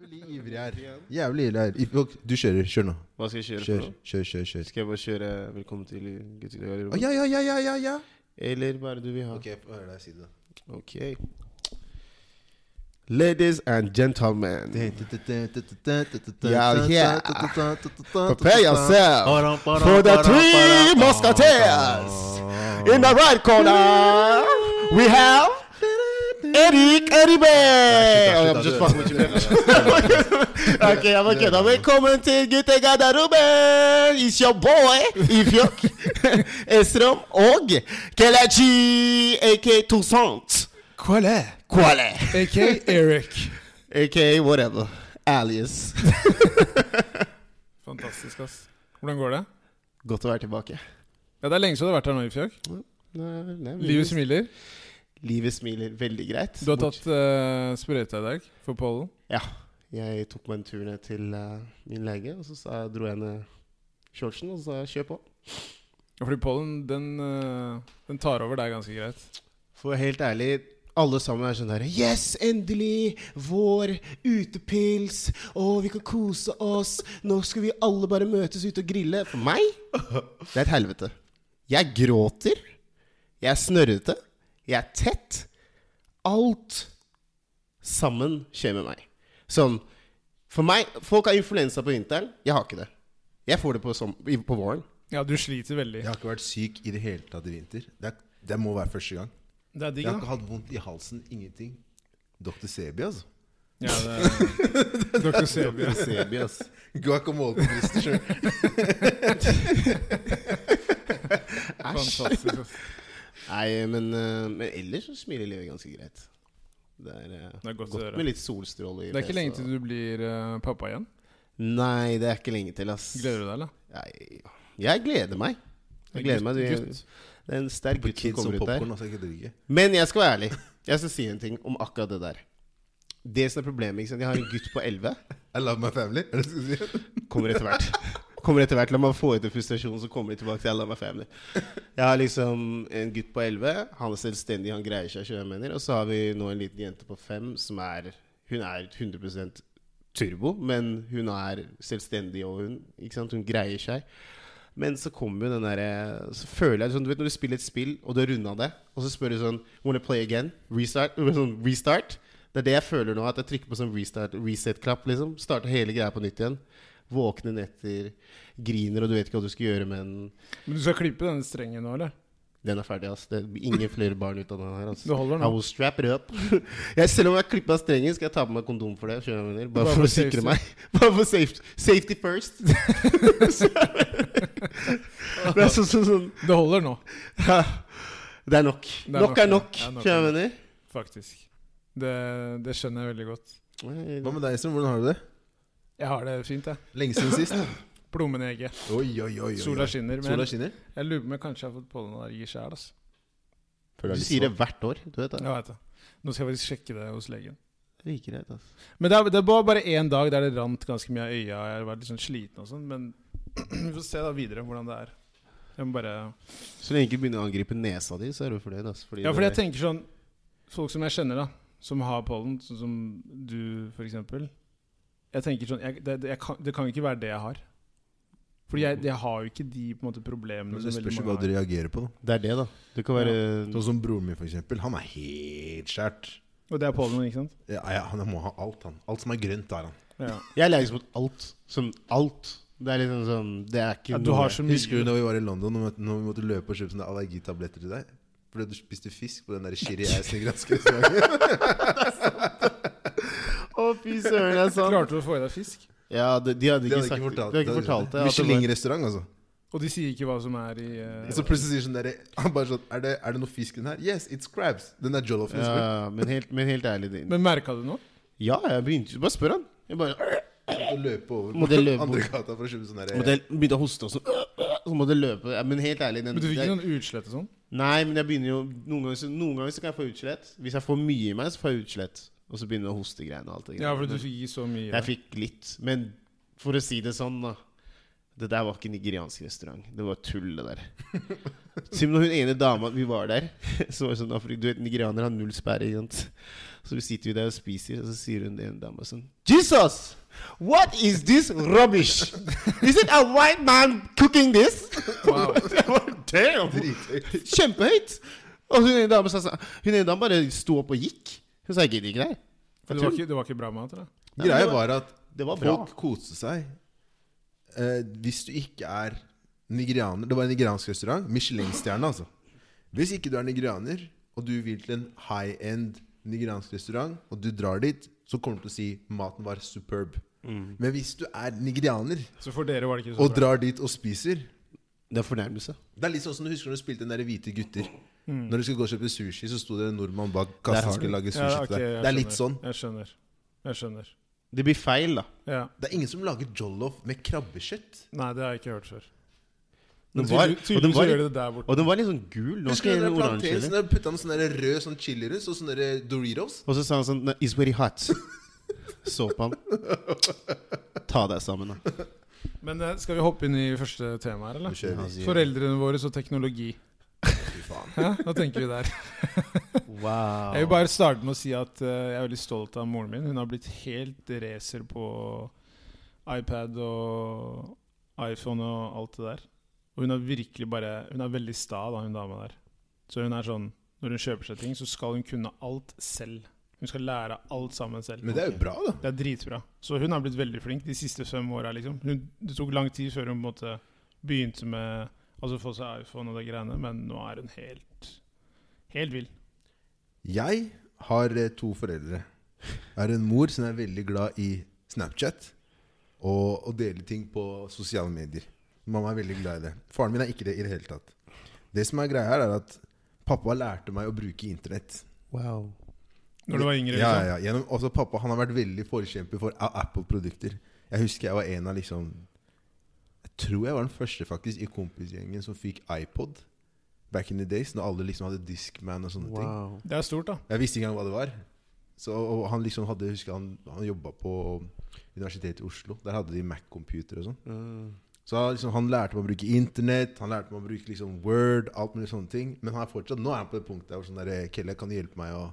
Jævlig ivrig her. Jævlig ivrig her. I- ok, Du kjører. Kjør nå. Hva skal jeg kjøre Kjør, for? nå? kjør, kjør. kjør. Skal jeg bare kjøre 'Velkommen til Gutter i Å, ja, ja, ja, ja, ja, ja. Eller hva er det du vil ha? Ok, få høre deg si det. da. Ok. Ladies and gentlemen, Yeah, yeah. prepare yourself for the three musketeers. In the right corner, we have Erik Eribe! Nei, I'm just fucking with you. Ok, jeg må kødde. Velkommen til guttegarderoben! It's your boy Ifjok Esrom og Kelechi aka Toussaint. Quale? Quale? AK Eric. Aka whatever. Alias. Fantastisk, ass. Hvordan går det? Godt å være tilbake. Ja, Det er lenge siden du har vært her nå, nei, Livet smiler. Livet smiler veldig greit. Du har tatt uh, sprøyta i dag for pollen. Ja. Jeg tok meg en tur ned til uh, min lege, og så sa, dro jeg ned shortsen og sa kjør på. Ja, Fordi pollen, den, uh, den tar over deg ganske greit. For helt ærlig, alle sammen er sånn der Yes, endelig! Vår utepils! Og vi kan kose oss! Nå skal vi alle bare møtes ute og grille. For meg det er et helvete. Jeg gråter. Jeg er snørrete. Jeg er tett. Alt sammen skjer med meg. Sånn For meg Folk har influensa på vinteren. Jeg har ikke det. Jeg får det på, som, på våren. Ja, du sliter veldig. Jeg har ikke vært syk i det hele tatt i vinter. Det, er, det må være første gang. Det er digg, Jeg har ikke hatt vondt i halsen. Ingenting. Dr. Sebi, altså. Ja, det er Dr. Sebi. Dr. Sebi, ass. Guacamole på brystet sjøl. Fantastisk. ass. Nei, men, eh, men ellers så smiler livet ganske greit. Det er, eh, Det er godt godt med litt solstråle Det er ikke lenge til du blir uh, pappa igjen. Nei, det er ikke lenge til, ass. Gleder du deg, eller? Jeg, jeg gleder meg. Jeg gleder meg. Det, Gutt. det er en sterk gutt som kommer ut der. Altså. Men jeg skal være ærlig. Jeg skal si en ting om akkurat det der. Det som er problemet, ikke sant? Jeg har en gutt på 11. I love my family. Er du? Kommer etter hvert. Kommer etter hvert La meg få ut den frustrasjonen, så kommer de tilbake til I love my family. Jeg har liksom en gutt på 11. Han er selvstendig, han greier seg. mener. Og så har vi nå en liten jente på 5 som er Hun er 100% turbo, men hun er selvstendig, og hun, ikke sant? hun greier seg. Men så kommer jo den derre Så føler jeg sånn Du vet når du spiller et spill, og du har runda det, og så spør du sånn Wanna play again? Restart? Sånn, restart? Det er det jeg føler nå, at jeg trykker på sånn restart reset-klapp, liksom. Starter hele greia på nytt igjen. Våkne netter, griner, og du vet ikke hva du skal gjøre, men Men du skal klippe denne strengen nå, eller? den er ferdig, ass. Det blir ingen flere barn ut av den her, ass. Du holder I nå? will strap it up. jeg, selv om jeg har klippa strengen, skal jeg ta på meg kondom for det. Bare, Bare for for å sikre meg. Bare for safety, safety first. det er så, sånn, sånn Det holder nå, ja, Det er nok. Det er nok nok, er nok. Ja, Skjønner du hva er jeg mener? faktisk. Det, det skjønner jeg veldig godt. Hva med deg, Esrom? Hvordan har du det? Jeg har det fint, jeg. Lenge siden sist? Plommen i egget. Oi, oi, oi. oi. Sola skinner. Men Sola skinner? jeg lurer på om jeg kanskje har fått pollenallergi sjæl. Altså. Du sier det hvert år. Du vet det. Jeg vet det. Nå skal jeg faktisk sjekke det hos legen. Like greit, altså. Men det, er, det var bare én dag der det rant ganske mye av øya. Jeg har vært litt sånn sliten og sånn. Men vi får se da videre hvordan det er. Jeg må bare Så lenge du ikke begynner å angripe nesa di, så er du fornøyd. Altså, fordi Ja, fordi det- jeg tenker sånn Folk som jeg kjenner, da, som har pollen, sånn som du f.eks. Jeg tenker sånn jeg, det, det, jeg kan, det kan ikke være det jeg har. Fordi jeg, jeg har jo ikke de på en måte problemene Men som det spørs jo hva du reagerer på. da Det er det, da. Det kan være Sånn som broren min, for eksempel. Han er helt skjært. Og det er pollen, ikke sant? Ja, ja, han må ha alt, han. Alt som er grønt, har han. Ja. Jeg er allergisk mot alt. Sånn alt. Det er liksom sånn Det er ikke Ja, du har så mye Husker du da vi var i London og når vi måtte løpe og kjøpe sånne allergitabletter til deg? Fordi du spiste fisk på den der chiri restaurant? Å, fy søren, det er sant. Klarte du å få i deg fisk? Ja, de, de hadde De ikke hadde sagt ikke fortalt De hadde ikke fortalt det. Michelin-restaurant, altså. Og de sier ikke hva som er i uh, Så plutselig sier sånn der, Han bare sånn er det, er det noe fisk i den her? Yes, it's crabs. Den er jollofen. Ja, men, helt, men helt ærlig det- Men merka du noe? Ja, jeg begynte Bare spør han. Jeg bare Måtte løpe over Måtte løpe andre gata for å kjøpe sånn derre der jeg begynte å hoste og sånn. Så måtte jeg løpe. Ja, men helt ærlig den, Men du fikk ikke noen utslett og sånn? Nei, men jeg begynner jo Noen ganger, så, noen ganger så kan jeg få utslett. Hvis jeg får mye i meg, så får jeg utslett. Og så begynner jeg å hoste greiene og alt det Ja, for du gir så mye. Jeg fikk litt. Men for å si det sånn, da. Det der var ikke nigeriansk restaurant. Det var tull, det der. Som når hun ene dama Vi var der, så var det sånn Du vet, nigerianere har null sperre. Så vi sitter vi der og spiser, og så sier hun den ene dama sånn Jesus! What is this rubbish? Is it a white man cooking this? Wow. Damn! Kjempehøyt! Og sånn Hun ene dama bare sto opp og gikk. Hun sa jeg gidder ikke det her. For det var ikke, det var ikke bra mat, eller? Greia var at Det var folk koste seg. Eh, hvis du ikke er nigerianer Det var en nigeriansk restaurant. Michelin-stjerne, altså. Hvis ikke du er nigerianer, og du vil til en high-end nigeriansk restaurant, og du drar dit, så kommer du til å si maten var superb. Men hvis du er nigerianer Så for dere var det ikke så og bra. drar dit og spiser Det er fornærmelse. Det er litt sånn som du husker når du spilte den der Hvite gutter. Når du skulle gå og kjøpe sushi, så sto det en nordmann bak har skulle lage sushi Ja, okay, til deg. Det er litt sånn. Jeg skjønner. Jeg skjønner. Det blir feil, da. Ja. Det er ingen som lager jollof med krabbekjøtt. Nei, det har jeg ikke hørt før. Den var- tydelig- og den var. Og den var litt sånn gul. Nå Husker skal du jeg den oransje. Så putta han sånn rød sånn chilirus og sånne Doritos. Og så sa han sånn It's very hot. Så på han. Ta deg sammen, da. Men eh, skal vi hoppe inn i første tema her, eller? Foreldrene våre og teknologi. Faen. Ja, Hva tenker vi der? Wow. Jeg vil bare starte med å si at uh, jeg er veldig stolt av moren min. Hun har blitt helt racer på iPad og iPhone og alt det der. Og hun er virkelig bare Hun er veldig sta, da, hun dama der. Så hun er sånn Når hun kjøper seg ting, så skal hun kunne alt selv. Hun skal lære alt sammen selv. Men det er jo bra, da. Det er dritbra. Så hun har blitt veldig flink de siste fem åra. Liksom. Hun- Det tok lang tid før hun på en måte begynte med Altså få seg iPhone og det greiene, men nå er hun helt Helt vill. Jeg har eh, to foreldre. Jeg har en mor som er veldig glad i Snapchat og å dele ting på sosiale medier. Mamma er veldig glad i det. Faren min er ikke det i det hele tatt. Det som er greia her, er at pappa lærte meg å bruke internett. Wow. Når du var yngre, Ja, liksom. ja. Gjennom, pappa han har vært veldig forkjemper for Apple-produkter. Jeg husker jeg var en av liksom tror jeg var den første faktisk i kompisgjengen som fikk iPod. Back in the days, når alle liksom hadde Discman og sånne ting. Det er stort, da. Jeg visste ikke engang hva det var. Så, og han liksom hadde, husker han, han jobba på Universitetet i Oslo. Der hadde de Mac-computer og sånn. Mm. Så han liksom, han lærte meg å bruke internett, han lærte meg å bruke liksom Word, alt mulig sånne ting. Men han er fortsatt, nå er han på det punktet der hvor sånn der, Kelle, kan du hjelpe meg å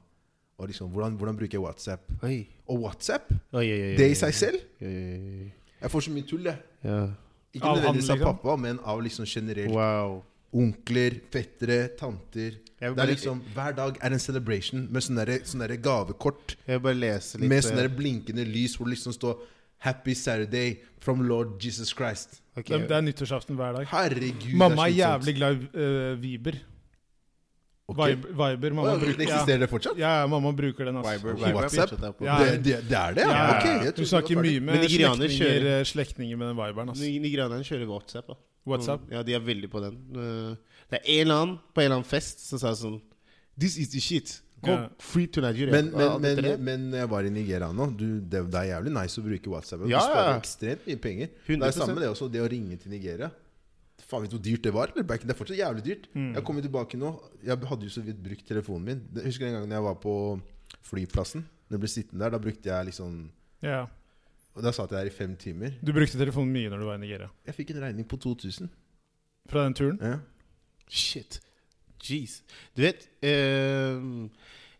og liksom, hvordan, hvordan bruker jeg WhatsApp? Oi. Og WhatsApp, Oi, oi, oi, det oi, i seg selv oi, oi, oi. Jeg får så mye tull, jeg. Ja. Ikke Av han, nødvendigvis av pappa, men av liksom generelt. Wow. Onkler, fettere, tanter. Det er liksom, Hver dag er en celebration med sånne, der- sånne gavekort. jeg vil bare lese litt Med sånne eh, blinkende lys hvor det liksom står 'Happy Saturday from Lord Jesus Christ'. Okay. Det, det er nyttårsaften hver dag. Herregud. Mamma er jævlig glad i uh, Viber. Ok. Viber, Viber mamma oh, bruker, det eksisterer det fortsatt? ja, mamma bruker den. ass. Viber, Viber, WhatsApp? Ja. Det, det, det er det, ja? Ja, Okay, jeg Hun snakker mye med slektninger, kjører- eh, slektninger med den Viberen. ass. Nigerianerne kjører WhatsApp. da WhatsApp. Ja, de er veldig på den. Eh, Det er en eller annen på en eller annen fest som sa sånn This is the shit. Go Ja. free to Nigeria. Men, men, Ja, men, det. men jeg var i Nigeria nå. Du, det, det er jævlig nice å bruke WhatsApp. Du Ja, sparer ekstremt mye penger. Det 100%. er samme det også, det å ringe til Nigeria. Faen, vet du hvor dyrt det var? Eller? Det er fortsatt jævlig dyrt. Mm. Jeg kommer tilbake nå. Jeg hadde jo så vidt brukt telefonen min. Jeg husker en gang da jeg var på flyplassen. Når jeg ble sittende der, da brukte jeg liksom Ja. Og Da satt jeg der i fem timer. Du brukte telefonen mye når du var i Nigeria. Jeg fikk en regning på 2000. Fra den turen? Ja. Shit. Jeez. Du vet uh,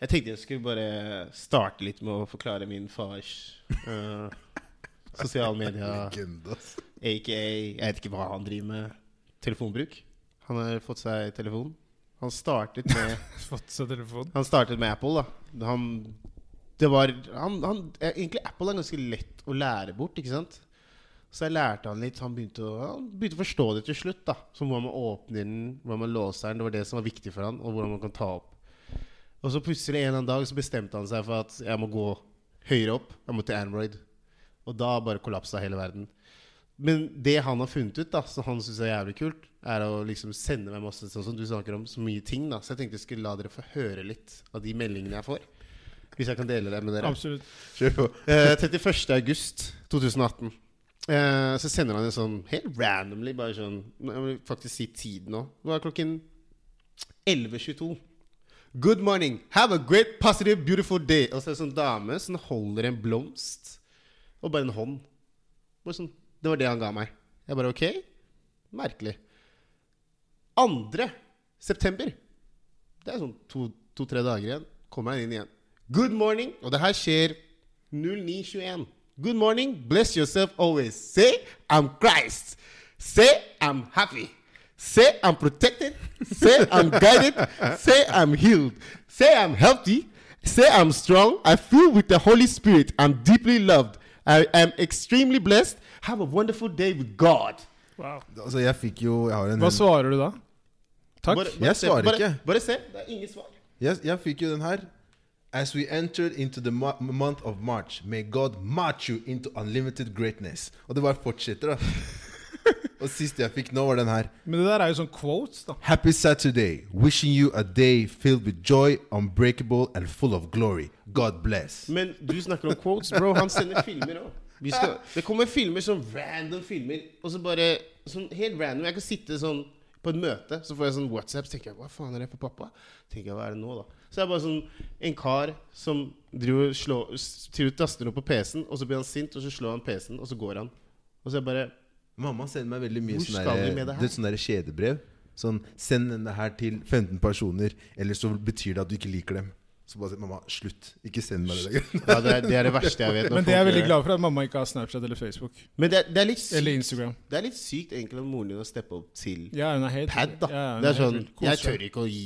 Jeg tenkte jeg skulle bare starte litt med å forklare min fars uh, sosiale Legende, ass. aka Jeg vet ikke hva han driver med. Telefonbruk. Han har fått seg telefon. Han startet med Fått seg telefon? Han startet med Apple, da. Han, det var han, han, eh, Egentlig Apple er ganske lett å lære bort, ikke sant? Så jeg lærte han litt. Han begynte å, han begynte å forstå det til slutt. da Som hvordan man åpner den, hvordan man låser den. Det var det som var viktig for han Og hvordan man kan ta opp. Og så plutselig en eller annen dag så bestemte han seg for at jeg må gå høyere opp. Jeg må til Android. Og da bare kollapsa hele verden. Men det han har funnet ut, da som han syns er jævlig kult, er å liksom sende meg masse sånn som du snakker om, så mye ting. da Så jeg tenkte jeg skulle la dere få høre litt av de meldingene jeg får. Hvis jeg kan dele det med dere. Absolutt. Kjør på. Eh, 31. august 2018. Eh, så sender han en sånn helt randomly, bare sånn Jeg vil faktisk si tiden nå. Det var klokken 11.22. Good morning. Have a great, positive, beautiful day. Og så er det en sånn dame som holder en blomst og bare en hånd. Bare sånn, det var det han ga meg. Jeg bare ok. Merkelig. 2. september. Det er sånn to-tre dager igjen. Kommer inn igjen. Good morning. Og det her skjer 0921. Good morning. Bless yourself always. Say I'm Christ. Say I'm happy. Say I'm protected. Say I'm guided. Say I'm healed. Say I'm healthy. Say I'm strong. I feel with the Holy Spirit. I'm deeply loved. I am extremely blessed. Have a wonderful day with God. Wow. Altså, jeg fikk jo Jeg har en Hva svarer du da? Takk. Bare, Jeg se- svarer bare, ikke. Bare se. Det er ingen svar. Jeg, jeg fikk jo den her. As we entered into the month of March, may God march you into unlimited greatness. Og det bare fortsetter, da. Og siste jeg fikk nå, var den her. Men det der er jo sånn quotes, da. Happy Saturday. Wishing you a day filled with joy, unbreakable and full of glory. God bless. Men du snakker om quotes, bro. Han sender filmer òg. Det kommer filmer sånn random filmer, og så bare sånn helt random. Jeg kan sitte sånn på et møte, så får jeg sånn WhatsApp, så tenker jeg hva faen er det for pappa? tenker jeg, hva er det nå, da? Så det er bare sånn en kar som driver slår, til og taster opp på PC-en, og så blir han sint, og så slår han PC-en, og så går han. Og så er jeg bare Mamma sender meg veldig mye skal vi der, kjedebrev. Sånn Send denne her til 15 personer, ellers så betyr det at du ikke liker dem. Så bare sier mamma, slutt. Ikke send meg det. lenger. ja, det, er, det er det verste jeg vet. Men det er jeg veldig glad for at mamma ikke har Snapchat eller Facebook. Men det, er- det, er litt Eller Instagram. det er litt sykt egentlig at moren din å steppe opp til Ja, hun er helt pad, da. Ja, hun det er sånn. Jeg tør ikke å gi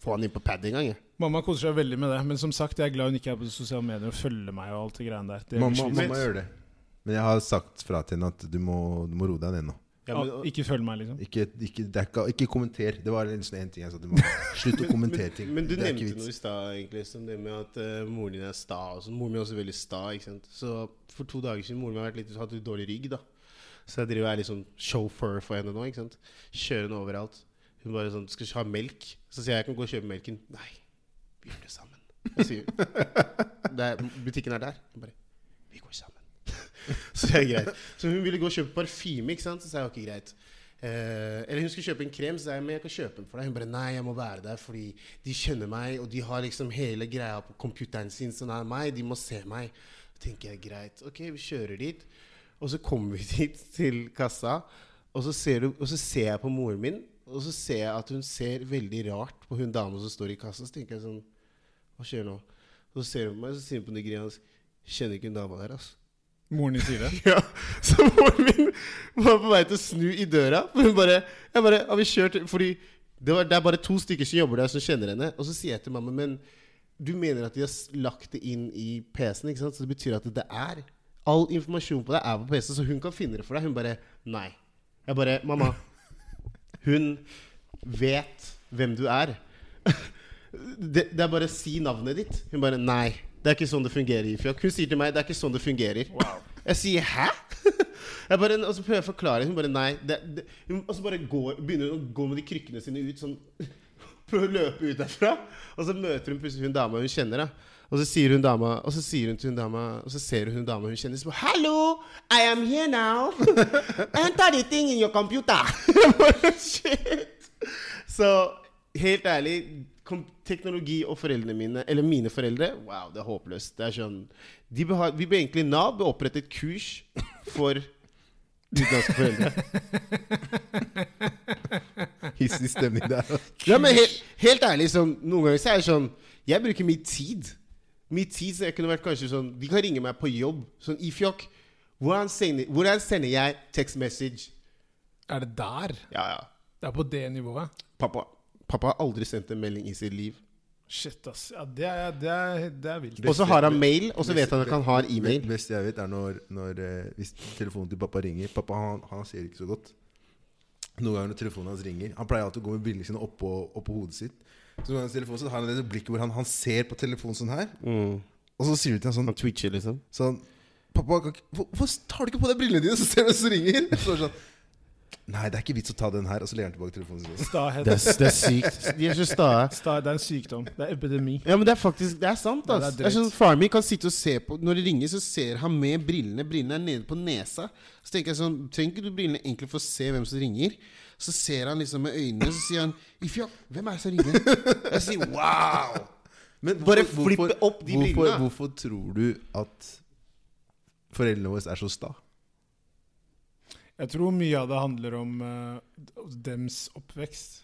få han inn på pad engang. Mamma koser seg veldig med det. Men som sagt, jeg er glad hun ikke er på sosiale medier og følger meg og alt det greiene der. Det er Mamma, mamma gjør det. Men jeg har sagt fra til henne at du må, du må roe deg ned nå. Ja, Ja, ikke følg meg, liksom. Ikke, ikke, det er ikke, kommenter. Det var en sånn ting jeg sa til mamma. Slutt å kommentere ting. Men du det er nevnte noe i stad, egentlig, som det med at uh, moren din er sta. Og sånn. Moren min er også veldig sta. ikke sant? Så for to dager siden moren min har vært litt, hatt litt dårlig rygg. da Så jeg driver og er litt sånn chauffeur for henne nå. ikke sant? Kjører henne overalt. Hun bare sånn 'Skal ikke ha melk?' Så sier jeg 'Jeg kan gå og kjøpe melken'. Nei, vi gjør det sammen. Jeg sier det er, 'Butikken er der'. Jeg bare. så det er greit. Så hun ville gå og kjøpe parfyme, ikke sant? Så sa jeg ok, greit. Eh, eller hun skulle kjøpe en krem, så sa jeg men jeg kan kjøpe den for deg. Hun bare nei, jeg må være der fordi de kjenner meg, og de har liksom hele greia på computeren sin som er meg. De må se meg. Så tenker jeg greit, ok, vi kjører dit. Og så kommer vi dit til kassa, og så ser, du, og så ser jeg på moren min, og så ser jeg at hun ser veldig rart på hun dama som står i kassa. Så tenker jeg sånn Hva skjer nå? Så ser hun på meg, så sier hun på nigeriansk Kjenner ikke hun dama der, altså. Moren din sier det. Ja, så moren min var på vei til å snu i døra. For hun bare, jeg bare Har vi kjørt Fordi det, var, det er bare to stykker som jobber der, som kjenner henne. Og så sier jeg til mamma Men du mener at de har lagt det inn i PC-en? ikke sant? Så det betyr at det er All informasjon på deg er på PC, så hun kan finne det for deg. Hun bare Nei. Jeg bare Mamma. Hun vet hvem du er. Det, det er bare å si navnet ditt. Hun bare Nei. Det er ikke sånn det fungerer. Ifjok. Hun sier til meg det er ikke sånn det fungerer. Jeg sier 'hæ?' Jeg bare, og så prøver jeg å forklare. Hun bare 'nei'. Det, det, hun, og så bare går, begynner hun å gå med de krykkene sine ut sånn Prøver å løpe ut derfra. Og så møter hun plutselig hun dama hun kjenner. da Og så sier hun dama Og så sier hun til hun dama Og så ser hun dama hun kjenner. Så bare 'Hallo, I am here now. Enter the thing in your computer.' Shit. Så helt ærlig teknologi og foreldrene mine, eller mine foreldre Wow, det er håpløst. Det er sånn de bør Vi ble egentlig Nav ble opprettet et kurs for utenlandske foreldre. Hissig stemning der. Ja, men helt, helt ærlig, sånn, noen ganger så er det sånn Jeg bruker mye tid. Mye tid så jeg kunne vært kanskje sånn De kan ringe meg på jobb. Sånn Ifjok, hvordan sender, hvordan sender jeg text message? Er det der? Ja, ja. Det er på det nivået? Pappa, pappa har aldri sendt en melding i sitt liv. Shit, ass. Ja, det er, det er, det er vilt. Og så har han mail, og så vet han at han har e-mail. Det beste jeg vet, er når, når eh, hvis telefonen til pappa ringer Pappa han, han ser ikke så godt. Noen ganger når telefonen hans ringer Han pleier alltid å gå med brillene sine oppå, oppå hodet sitt. Så noen ganger telefonen, så har han det blikket hvor han, han ser på telefonen sånn her. Mm. Og så sier du til han sånn, Han twitcher, liksom. sånn Pappa, hvorfor tar du ikke på deg brillene dine, så ser du hvem som ringer? Så sånn Nei, det er ikke vits å ta den her. Og så legger han tilbake telefonen sin. Stahet. Det er, det er sykt. De er så stae. Sta, det er en sykdom. Det er epidemi. Ja, men det er faktisk Det er sant. Ja, ass. det er sånn Faren min kan sitte og se på Når det ringer, så ser han med brillene. Brillene er nede på nesa. Så tenker jeg sånn Trenger ikke du brillene egentlig for å se hvem som ringer? Så ser han liksom med øynene, så sier han Ifjok, hvem er det som ringer? Jeg sier wow! Men Bare flippe opp de hvorfor, brillene. hvorfor tror du at foreldrene våre er så sta? Jeg tror mye av det handler om uh, dems oppvekst.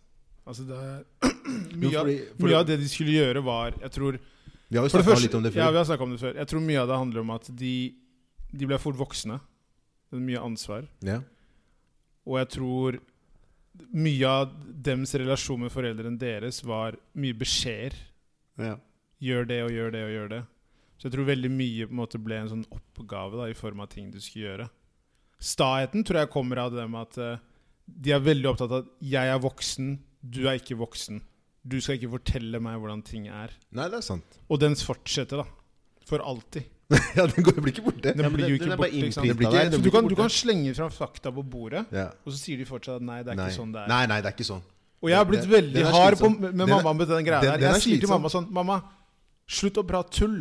Altså det mye, Jo, av, mye av det de skulle gjøre, var Jeg tror Vi har jo snakka litt om det Ja, vi har om det før. Jeg tror mye av det handler om at de, de ble fort voksne. Det er mye ansvar. Ja. Og jeg tror mye av dems relasjon med foreldrene deres var mye beskjeder. Ja. Gjør det og gjør det og gjør det. Så jeg tror veldig mye på en måte ble en sånn oppgave da, i form av ting du skulle gjøre. Staheten tror jeg kommer av det med at eh, de er veldig opptatt av at jeg er voksen, du er ikke voksen. Du skal ikke fortelle meg hvordan ting er. Nei, det er sant. Og den fortsetter, da. For alltid. ja, den går, blir ikke borte. Den blir jo den- den ikke borte. ikke den du, kan, du kan slenge fram fakta på bordet, Ja. og så sier de fortsatt at nei, det er Nei. ikke sånn det er. nei, nei, det er ikke sånn. Og jeg har blitt veldig hard på, med mamma med den greia der. er Jeg sier til mamma sånn Mamma, slutt å prate tull.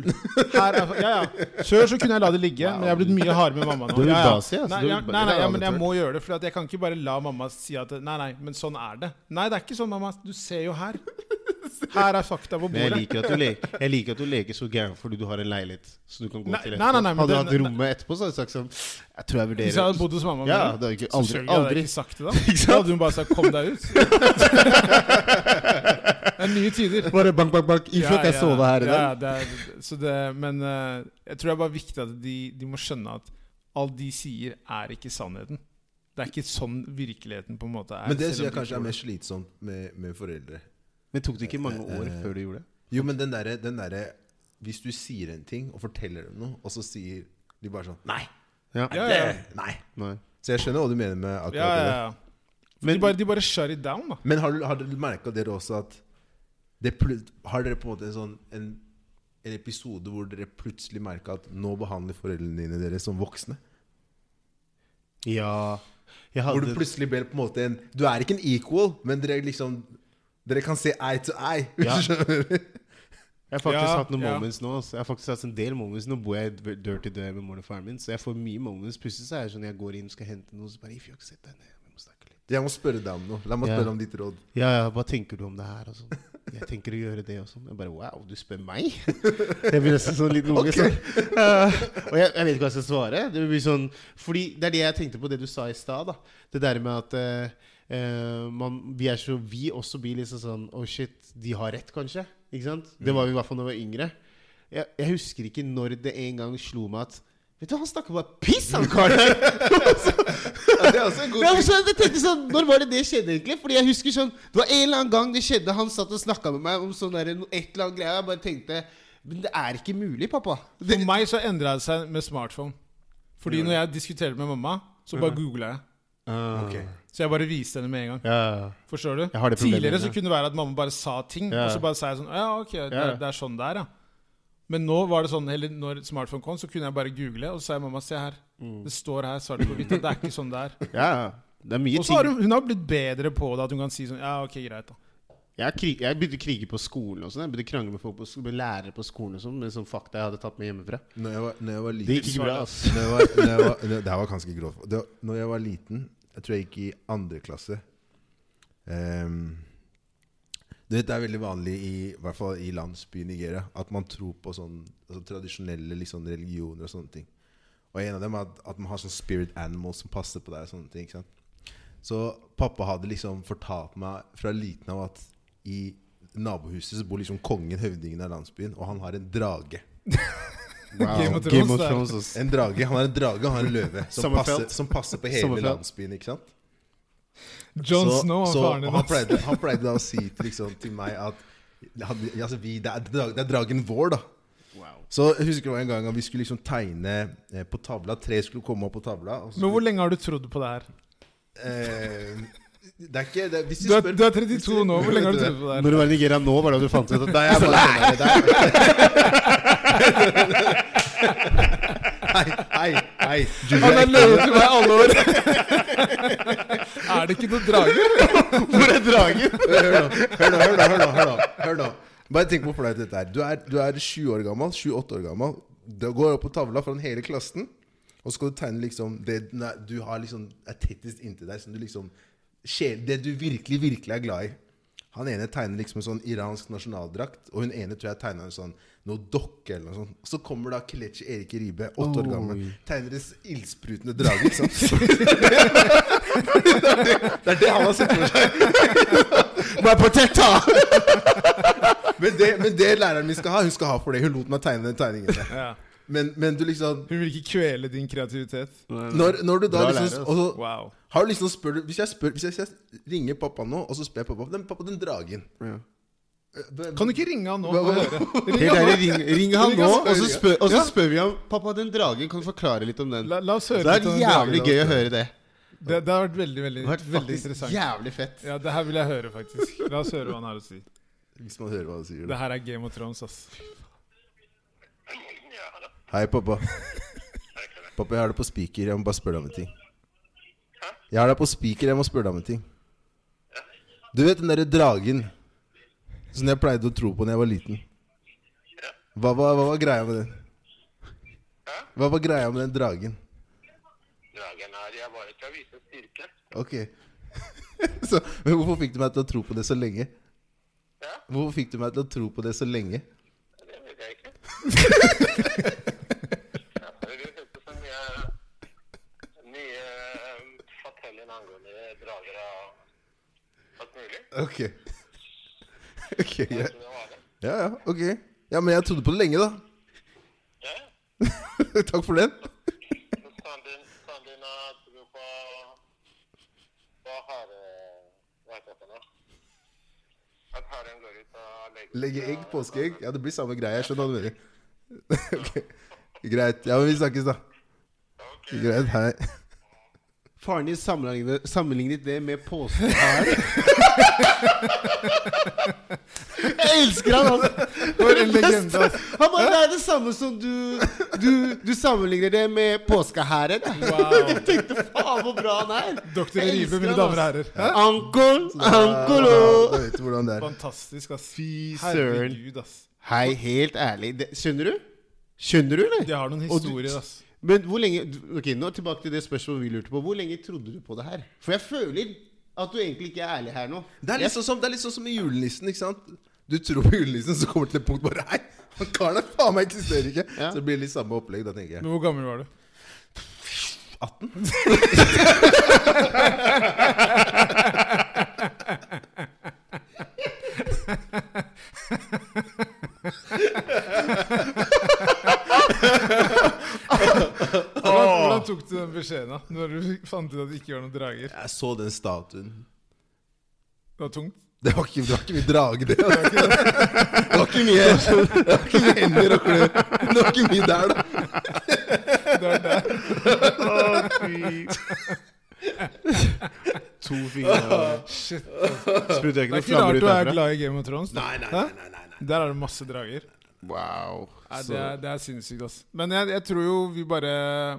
Her er, ja, ja. Før så kunne jeg la det ligge, men jeg har blitt mye hardere med mamma nå. Er Ja, ja. Nei, er- ja, nei, er nei, ja, men jeg må gjøre det. For jeg kan ikke bare la mamma si at Nei, nei, men sånn er det. Nei, det er ikke sånn, mamma. Du ser jo her. Her er fakta på Men jeg bordet. liker, at du leker, jeg liker at du leker så gæren fordi du har en leilighet. Så du kan gå Nei, til nei, nei, nei, Hadde du hatt rommet etterpå, så hadde du sagt sånn Jeg tror jeg vurderer Hvis jeg hadde bodd hos mamma Ja, det hadde ikke så aldri, selvfølgelig hadde jeg ikke sagt det da. Da hadde hun bare sagt 'kom deg ut'. Det er nye tider. Bare bank, bank, bank. Ifra at jeg sove her i ja, dag. det så det, men uh, jeg tror det er bare viktig at de, de må skjønne at alt de sier, er ikke sannheten. Det er ikke sånn virkeligheten på en måte er. Men det syns jeg kanskje er mer slitsomt med, med foreldre. Men tok det ikke mange år Eh, før du gjorde det? Jo, men den derre den derre Hvis du sier en ting og forteller dem noe, og så sier de bare sånn Nei! Ja. Ja, det, ja. nei. Nei. Så jeg skjønner hva du mener med akkurat Ja, ja, det. ja. Men- de, bare, de bare shut it down, da. Men har, du- har dere merka dere også at det Har dere på en måte en sånn en, en episode hvor dere plutselig merka at nå behandler foreldrene dine dere som voksne? Ja jeg Hvor du plutselig ble på en måte en Du er ikke en equal, men dere liksom Dere kan se eye to eye. Hvis Ja. du skjønner Jeg har faktisk Ja, hatt noen ja. moments nå. Altså. Jeg har faktisk hatt en del moments Nå bor jeg dør dirty dør med moren og faren min, så jeg får mye moments. Plutselig så er det sånn jeg går inn og skal hente noe, så bare If, you sett deg ned. Vi må snakke litt. Jeg må spørre deg om noe. La meg Ja. spørre om ditt råd. Ja, ja, hva tenker du om det her? Og sånn. Jeg tenker å gjøre det og sånn. Jeg bare wow, du spør meg? Jeg blir nesten sånn litt unge. Sånn. Uh, og jeg, jeg vet ikke hva jeg skal svare. Det blir sånn Fordi det er det jeg tenkte på det du sa i stad. Det der med at eh, man, vi er så Vi også blir liksom sånn Oh shit, de har rett, kanskje. Ikke sant? Det var vi i hvert fall da vi var yngre. Jeg, jeg husker ikke når det en gang slo meg at Vet du, han snakker bare piss, han karen der! Ja, det er også en god ting. jeg tenkte sånn, Når var det det skjedde, egentlig? Fordi jeg husker sånn Det var en eller annen gang det skjedde. Han satt og snakka med meg om sånn der, et eller annet greie. Jeg bare tenkte Men det er ikke mulig, pappa. For meg så endra det seg med smartphone. Fordi når jeg diskuterte med mamma, så bare googla jeg. Okay. Så jeg bare viste henne med en gang. Ja. Forstår du? Det Tidligere så kunne det være at mamma bare sa ting, Ja. og så bare sa jeg sånn Ja, ok, det, det er sånn det er, ja. Men nå var det sånn, eller når smartphone kom, så kunne jeg bare google, og så sa jeg mamma, se her. Mm. Det står her svart på hvitt det er ikke sånn det er. ja. Det er mye Og så har hun, hun har blitt bedre på det, at hun kan si sånn Ja, ok, greit, da. Jeg, krig, jeg begynte å krige på skolen og sånn. Jeg begynte å krangle med folk på sko- med lærere på skolen og sånn med sånn fakta jeg hadde tatt med hjemmefra. Når jeg var, når jeg var Det liten gikk ikke bra, ass. når jeg var, når jeg var, det, det her var ganske grovt. Når jeg var liten, jeg tror jeg gikk i andre klasse ehm, vet, Det er veldig vanlig, i, i hvert fall i landsbyen Nigeria, at man tror på sånn altså, tradisjonelle liksom, religioner og sånne ting. Og en av dem er at, at man har sånn spirit animals som passer på deg. og sånne ting, ikke sant? Så pappa hadde liksom fortalt meg fra liten av at i nabohuset så bor liksom kongen, høvdingen av landsbyen, og han har en drage. Wow. Game of Thrones Game of. Thrones. En drage, Han har en drage og han har en løve som, passer, som passer på hele landsbyen. ikke sant? Jon så, Snow så, faren din. han, pleide, han pleide da å si til, liksom, til meg at han, altså, vi, det, er, det er dragen vår, da. Wow. Så jeg husker det var en gang at vi skulle liksom tegne eh, på tavla. Tre skulle komme opp på tavla. Og så Men hvor lenge har du trodd på det her? eh, det er ikke det, Hvis Du spør- du er 32 nå, hvor lenge har du trodd på det her? Når du var i Nigeria nå, var det da du fant ut at er jeg bare sånn det. der. Hei, hei, hei. Han har løyet til meg i alle år! Er det ikke noen drager? Hvor er dragen? Hør nå, hør nå, hør nå, hør nå, hør nå, hør nå. Bare tenk hvor flaut dette er. Du er, du er sju år gammel, år gammel. Du går opp på tavla foran hele klassen, og så skal du tegne liksom det du har liksom er tettest inntil deg, som du liksom sjel, Det du virkelig, virkelig er glad i. Han ene tegner liksom en sånn iransk nasjonaldrakt, og hun ene tror jeg tegna en sånn noe dokke eller noe sånt. Og så kommer da Kelechi Erik Ribe, åtte år gammel, tegner en ildsprutende drage. Ikke det, er det, det er det han har sett for seg. My protector! Men det, men det læreren min skal ha, hun skal ha for det. Hun lot meg tegne den tegningen. der. Ja. Men, men du liksom Hun vil ikke kvele din kreativitet. Når, når du da Bra liksom og så, Wow. har du liksom spør, Hvis jeg spør Hvis jeg, hvis jeg ringer pappa nå, og så spør jeg pappa den, pappa, den dragen Ja. eh, Kan du ikke ringe han nå Hva- hva- Ring han ring, ring han nå, og så spør, og så Ja. spør vi ham Pappa, den dragen, kan du forklare litt om den? La, la oss høre Det er litt om jævlig dragen. gøy å høre det. Det, det har vært veldig veldig, Det har vært veldig interessant. jævlig fett. Ja, Det her vil jeg høre, faktisk. La oss høre hva han har å si. Hvis man hører hva han sier. Det her er Game of Thrones, ass. Hei, pappa. Pappa, jeg har deg på speaker. Jeg må bare spørre deg om en ting. Hæ? Jeg har deg på speaker. Jeg må spørre deg om en ting. Ja. Du vet den derre dragen som jeg pleide å tro på da jeg var liten? Hva hva, hva var greia med den? Hæ? Hva var greia med den dragen? Dragen er jeg bare skal vise styrke. Ok. så, men hvorfor fikk du meg til å tro på det så lenge? Ja, Hvorfor fikk du meg til å tro på det så lenge? det vet jeg ikke. ja, det hørtes så mye nye eh, fortelling angående drager og alt mulig. Ok. Ok, ja. tror ja, ja, ok. Ja, men jeg trodde på det lenge, da. Ja, Takk for den. så Sandin, Sandin har på hva har Hva heter det? At haren går ut og legger Legge egg, påskeegg. Ja, det blir samme greie. Jeg skjønner hva du mener. Greit. Ja, men vi snakkes, da. Greit. Hei. Faren din sammenlignet, sammenlignet det med påskehæl. Jeg elsker han, altså! For en legende, ass. Han bare, Det er det samme som du Du, du sammenligner det med påskehæren. Wow. Jeg tenkte faen hvor bra han er! Doktor Jeg elsker mine han, damer og herrer. Hæ? Vet hvordan det er. Fantastisk, ass. Fy søren. Herregud, ass. Hei, helt ærlig. Det, skjønner du? Skjønner du, eller? De har noen Og du- historier, ass. Men hvor lenge Ok, nå tilbake til det spørsmålet vi lurte på. Hvor lenge trodde du på det her? For jeg føler at du egentlig ikke er ærlig her nå. Det er litt sånn som, det er litt sånn som i julenissen. ikke sant? Du tror på julenissen, så kommer du til et punkt bare Nei, han karen der faen meg eksisterer ikke. Ja. Så det blir litt samme opplegg, da, tenker jeg. Men hvor gammel var du? 18? Hvordan, hvordan tok du den beskjeden da? Når du fant ut at det ikke var noen drager? Jeg så den statuen. Det var tungt. Det var ikke, det var ikke mye drage, det. Det var ikke, det var ikke mye Det var ikke mye hender og klør. Det var ikke mye der, da. Det var der. To fingre Shit. Jeg Det er ikke rart du er glad i Game of Thrones. Nei. nei, nei, nei. Der er det masse drager. Wow. Nei, det, er, det er sinnssykt, ass. Men jeg, jeg tror jo vi bare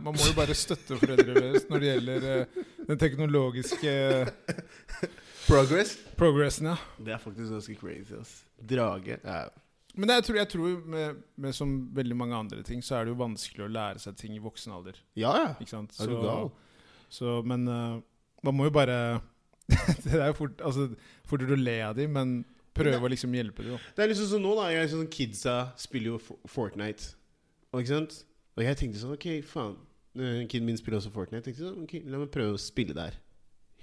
Man må jo bare støtte foreldre deres når det gjelder uh, den teknologiske Progress? progressen, ja. Det er faktisk ganske crazy, ass. Drage ja. Men jeg tror, jeg tror med, med som veldig mange andre ting, så er det jo vanskelig å lære seg ting i voksen alder. ja, ja. Ikke sant? Er du gal? så, men uh, man må jo bare Det er jo fort, altså, fortere å le av dem, men prøve å liksom hjelpe dem. Det er liksom sånn nå, da. Jeg, sånn, kidsa spiller jo Fortnite. Og, ikke sant? og jeg tenkte sånn Ok, faen. eh, Kiden min spiller også Fortnite. Jeg tenkte sånn, ok, La meg prøve å spille der.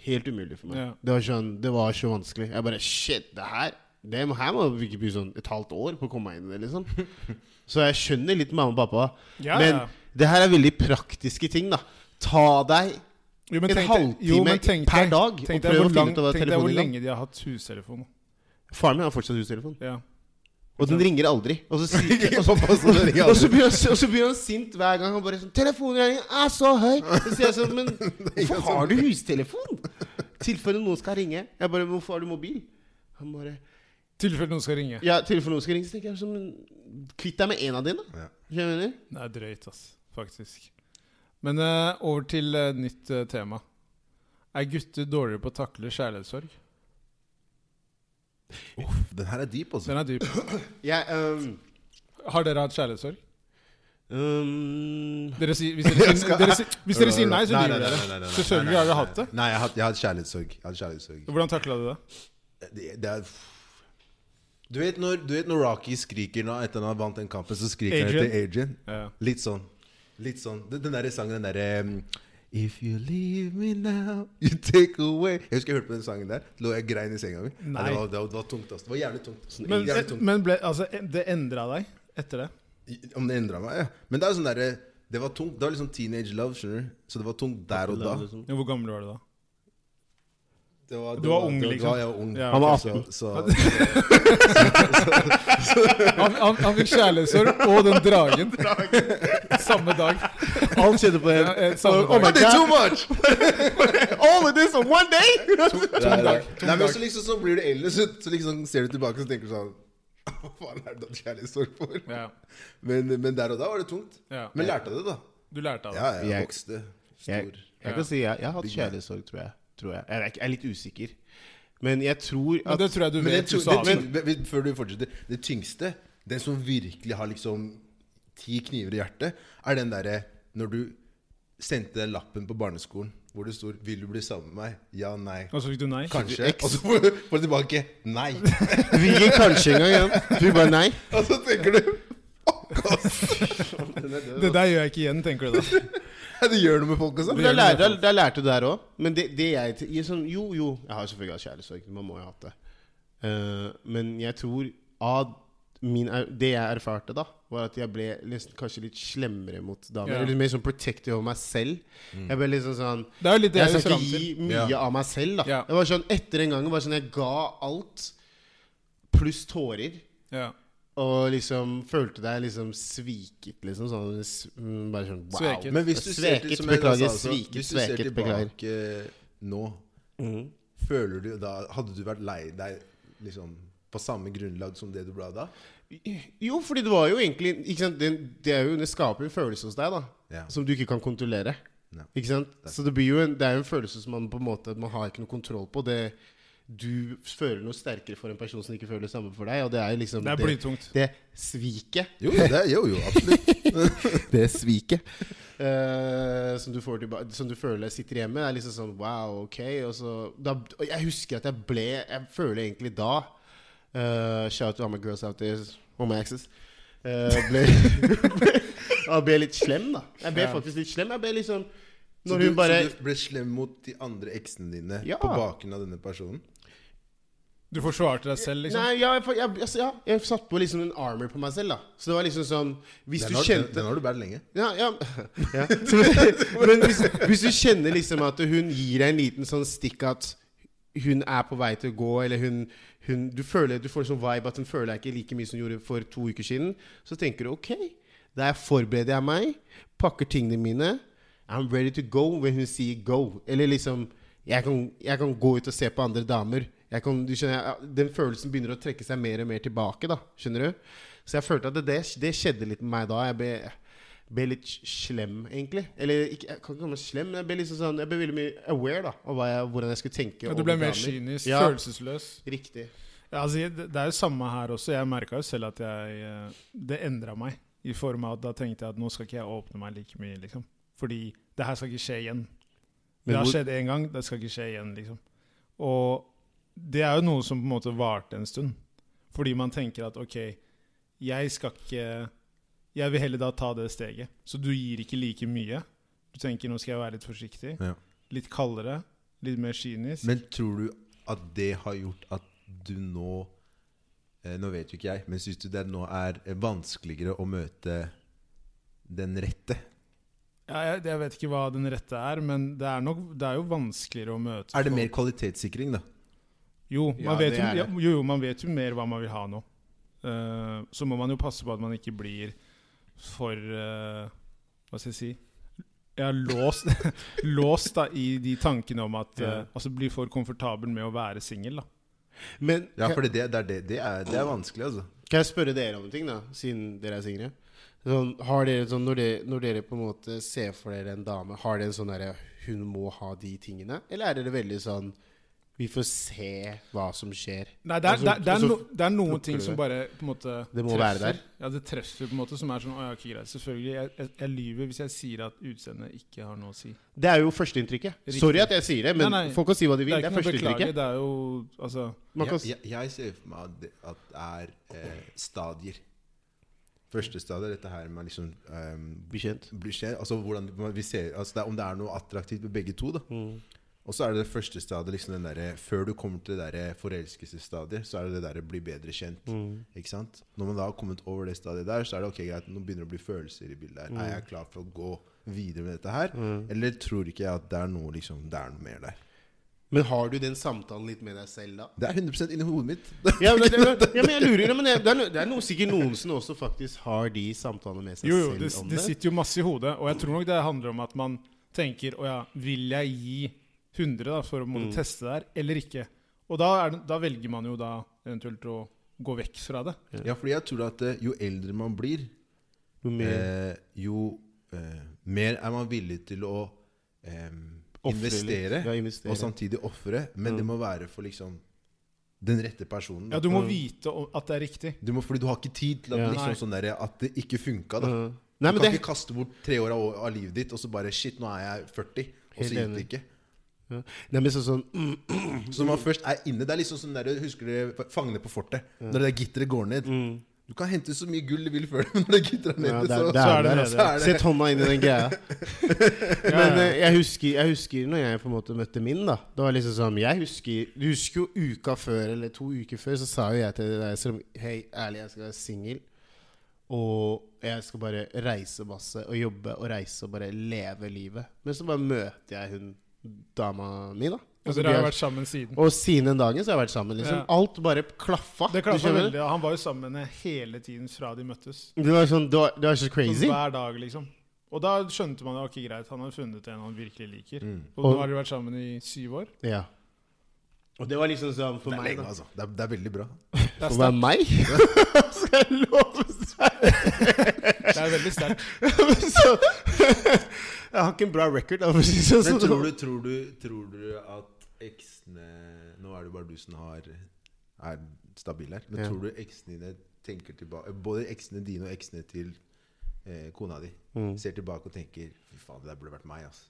Helt umulig for meg. Ja. Det, var sånn, det var så vanskelig. Jeg bare Shit, det her det Her må vi ikke by sånn et halvt år på å komme meg inn i det, liksom. Så jeg skjønner litt mamma og pappa. Ja, Men ja. det her er veldig praktiske ting, da. Ta deg Jo, en halvtime per dag Tenk og prøv å finne ut av hva tenk deg hvor er. lenge de har hatt hustelefon. Faren min har fortsatt hustelefon. Ja. Og den ringer aldri. Og så, sier, og så, og så, blir, han, og så blir han sint hver gang. Han bare sånn 'Telefonregningen er så høy!' Så sier jeg sånn 'Men hvorfor har du hustelefon?' Tilfelle noen skal ringe. Jeg bare 'Hvorfor har du mobil?' Han bare tilfelle noen skal ringe. Ja, tilfelle noen skal ringe. Så tenker jeg sånn kvitt deg med en av dine. Ja. Skjønner du jeg mener? Det er drøyt, ass. Faktisk. Men uh, over til uh, nytt uh, tema. Er gutter dårligere på å takle kjærlighetssorg? Uff, den her er dyp, altså. Den er dyp. Jeg um, Har dere hatt kjærlighetssorg? um, Dere si, hvis, dere sier, dere si, hvis dere sier nei, så lyver dere. Selvfølgelig har dere hatt det. Nei, jeg har hatt- jeg har hatt kjærlighetssorg. Hvordan takla du det? det, det er du vet, når, du vet når Rocky skriker nå etter han har vant den kampen, så skriker han Adrian. etter Agent? Ja. Litt sånn. Litt sånn. Den, den derre sangen, den derre um, If you leave me now, you take away Jeg husker jeg hørte på den sangen der. Lå jeg grein i senga mi. Nei. det, var, det, var, det var tungt. Altså. Det var jævlig tungt. Men, jævlig tungt. men ble, altså, det endra deg etter det? Om det endra meg, ja. Men det er sånn derre Det var tungt. Det var liksom teenage love, skjønner du. Så det var tungt der og da. Liksom. Ja, Hvor gammel var du da? Det var, Du var ung, det liksom? Var jeg var ung. Ja, Han var Så, 18. så, Han, han, han fikk kjærlighetssorg og den dragen samme dag. Alt skjedde på Ja, eh, samme Oh my dag. Too much! All of this on one day! to, to, to dag. Nei, men så liksom så blir du eldre, så, så liksom ser du tilbake og tenker du sånn Hva faen er det du har kjærlighetssorg for? Ja, Men, men der og da var det tungt. ja. Men lærte av det, da. Du lærte av det. Ja, jeg Jeg- vokste Jeg, stor. jeg kan si jeg, jeg har hatt kjærlighetssorg, tror jeg. Tror jeg. Jeg, er, er litt usikker. Men jeg tror Men det tror jeg du Men det, vet. Du tu- det, det. men, men, før du fortsetter Det tyngste, den som virkelig har liksom ti kniver i hjertet, er den derre når du sendte den lappen på barneskolen hvor det står 'Vil du bli sammen med meg?' Ja, nei. Og så fikk du nei? Kanskje. Og så får du tilbake 'nei'. Vi gikk ikke kanskje engang. Ja. Du bare nei. Og så tenker du Det der gjør jeg ikke igjen, tenker du da. Det gjør noe med folk også. Da lærte, da, lærte du der òg. Men det, det jeg i sånn, Jo, jo, jeg har selvfølgelig hatt kjærlighetssorg. Man må jo ha hatt det. Uh, men jeg tror av min, det jeg erfarte da, var at jeg ble nesten kanskje litt slemmere mot damer. Ja. Litt mer sånn protective over meg selv. Jeg ble liksom sånn Det er jo litt det Jeg jeg skal ikke gi mye Ja. av meg selv. da Ja. Det var sånn Etter en gang var sånn jeg ga alt pluss tårer. Ja. Og liksom følte deg liksom sviket, liksom. Sånn, mm, bare sånn wow. Sveket. Men hvis du Sveket, ser, beklager, altså, sviket, hvis du sveket, ser tilbake nå, mm. føler du da Hadde du vært lei deg liksom på samme grunnlag som det du ble da? Jo, fordi det var jo egentlig ikke sant? Det, det, er jo, det skaper jo en følelse hos deg da Ja. som du ikke kan kontrollere. Nei. Ikke sant? Så det blir jo en, det er jo en følelse som man på en måte Man har ikke noe kontroll på. Det, du føler noe sterkere for en person som ikke føler det samme for deg. Og det er jo liksom Det er blytungt. det sviket. Jo, det er, jo, jo, absolutt. Det sviket Uh, som, du får tilba- som du føler sitter hjemme, er liksom sånn wow, ok. Og så, da, og jeg husker at jeg ble Jeg føler egentlig da uh, Shout to all my girls out there, all my access. Uh, ble, jeg ble litt slem, da. Jeg ble Ja. faktisk litt slem. Jeg ble liksom Så du, hun bare så du ble slem mot de andre eksene dine Ja. på bakgrunn av denne personen? Du forsvarte deg selv, liksom? Nei, ja, jeg, jeg, jeg, ja, jeg satt på liksom en armor på meg selv, da. Så det var liksom sånn Hvis Den du har, kjente den, har du båret lenge. Ja, ja, ja. Men hvis, hvis du kjenner liksom at hun gir deg en liten sånn stikk at hun er på vei til å gå, eller hun, hun Du føler Du får en sånn vibe at hun føler deg ikke like mye som hun gjorde for to uker siden, så tenker du OK, der forbereder jeg meg, pakker tingene mine, I'm ready to go when hun sier go. Eller liksom Jeg kan, jeg kan gå ut og se på andre damer. Kan, du skjønner, den følelsen begynner å trekke seg mer og mer tilbake. da Skjønner du? Så jeg følte at det, det, skjedde litt med meg da. Jeg ble ble litt slem, egentlig. Eller ikke, jeg kan ikke kalle meg slem, men jeg ble, liksom sånn, jeg ble veldig mye aware da av hvordan jeg skulle tenke. Ja, du ble mer kynisk, Ja. følelsesløs. Riktig. Ja, altså, det, det er jo samme her også. Jeg merka jo selv at jeg eh, Det endra meg. I form av at da tenkte jeg at nå skal ikke jeg åpne meg like mye, liksom. Fordi det her skal ikke skje igjen. Det har skjedd én gang, det skal ikke skje igjen, liksom. Og det er jo noe som på en måte varte en stund. Fordi man tenker at ok, jeg skal ikke Jeg vil heller da ta det steget. Så du gir ikke like mye. Du tenker nå skal jeg være litt forsiktig. Ja. Litt kaldere. Litt mer kynisk. Men tror du at det har gjort at du nå eh, Nå vet jo ikke jeg, men syns du det nå er vanskeligere å møte den rette? Ja, jeg, jeg vet ikke hva den rette er, men det er, nok, det er jo vanskeligere å møte Er det folk. mer kvalitetssikring, da? Jo, Ja, man vet jo, ja, jo, jo, man vet jo mer hva man vil ha nå. Uh, så må man jo passe på at man ikke blir for uh, Hva skal jeg si Ja, låst, låst da i de tankene om at Ja. eh, Altså bli for komfortabel med å være singel, da. Men Ja, for det, det, det, det, er, det er vanskelig, altså. kan jeg spørre dere om en ting, da, siden dere er single? Sånn, har dere, sånn, når, dere, når dere på en måte ser for dere en dame, har dere en sånn derre Hun må ha de tingene? Eller er dere veldig sånn Vi får se hva som skjer. Nei, det er, Altså, det er, det er, altså, no, det er noen ting som bare på en måte Det må være der. Ja, det treffer på en måte som er sånn Å ja, ikke greit. Selvfølgelig. Jeg, jeg, jeg lyver hvis jeg sier at utseendet ikke har noe å si. Det er jo førsteinntrykket. Sorry at jeg sier det, men Nei, nei. folk kan si hva de Det vil. er Det er beklage. førsteinntrykket. Det er jo Altså kan jeg, jeg, jeg ser for meg at det, er eh, stadier. Første stadiet er dette her med liksom um, bli kjent. bli kjent, altså hvordan vi ser, altså det er, Om det er noe attraktivt med begge to. da Mm. Og så er det det første stadiet liksom den der, Før du kommer til det der forelskelsesstadiet, så er det det derre bli bedre kjent. Mm. Ikke sant? Når man da har kommet over det stadiet der, så er det ok, greit, nå begynner det å bli følelser i bildet her. Er jeg klar for å gå videre med dette her? Eller tror ikke jeg at det er noe liksom, det er noe mer der? Men har du den samtalen litt med deg selv, da? Det er 100 inni hodet mitt. Ja, men, det, ja, men jeg lurer men det, det, er, no, det er noe, sikkert noen som også faktisk har de samtalene med seg Jo, jo, selv det, om det det. sitter jo masse i hodet. Og jeg tror nok det handler om at man tenker Å ja, vil jeg gi 100 da, for å måtte Mm. teste det her, eller ikke? Og da, er det, da velger man jo da eventuelt å gå vekk fra det. Ja, fordi jeg tror at eh, jo eldre man blir, Jo mer eh, jo eh, mer er man villig til å eh, investere. Ja, investere. og samtidig ofre. Men det må være for liksom den rette personen. Ja. Du må vite at det er riktig. Du må, fordi du har ikke tid til at, Ja. liksom, sånn der, at det ikke funka. Da. Ja. Du Nei, men kan det, ikke kaste bort tre år av, av livet ditt og så bare Shit, nå er jeg 40, og så gikk det ikke. Nei, men sånn, sånn mm, Så når man først er inne Det er liksom sånn der, Husker du Fangene på fortet? Når det gitteret går ned. mm. Du kan hente så mye gull du vil før det, men når det gitteret er Ja, nede, ja, så, det så er, det der, så er det Sett hånda inn i den greia. Men ja. eh, jeg husker, jeg husker når jeg på en måte møtte min, da. Det var liksom sånn Jeg husker Du husker jo uka før, eller to uker før, så sa jo jeg til deg som Hei, ærlig, jeg skal være singel. Og jeg skal bare reise masse og jobbe og reise og bare leve livet. Men så bare møter jeg hun dama mi, da. Altså, dere har jo vært sammen siden. og siden den dagen så har jeg vært sammen. Liksom. Ja. Alt bare klaffa. Det klaffa veldig. og Han var jo sammen med henne hele tiden fra de møttes. Det var sånn, det var, det var så crazy. Hver dag, liksom. Og da skjønte man ok, greit, han har funnet en han virkelig liker. Mm. Og Og- nå har de vært sammen i syv år. Ja. Og det var liksom sånn for Det meg, lenge, altså. Det er, det er veldig bra. Det er, For å være meg? Skal jeg love deg? det er veldig sterkt. Jeg har ikke en bra record. Det sånn. Men tror du, tror du, tror du at eksene Nå er det bare du som har, er stabil her. Men Ja. tror du eksene dine tenker tilbake Både eksene dine og eksene til eh, kona di Mm. ser tilbake og tenker Fy faen, det der burde vært meg, altså.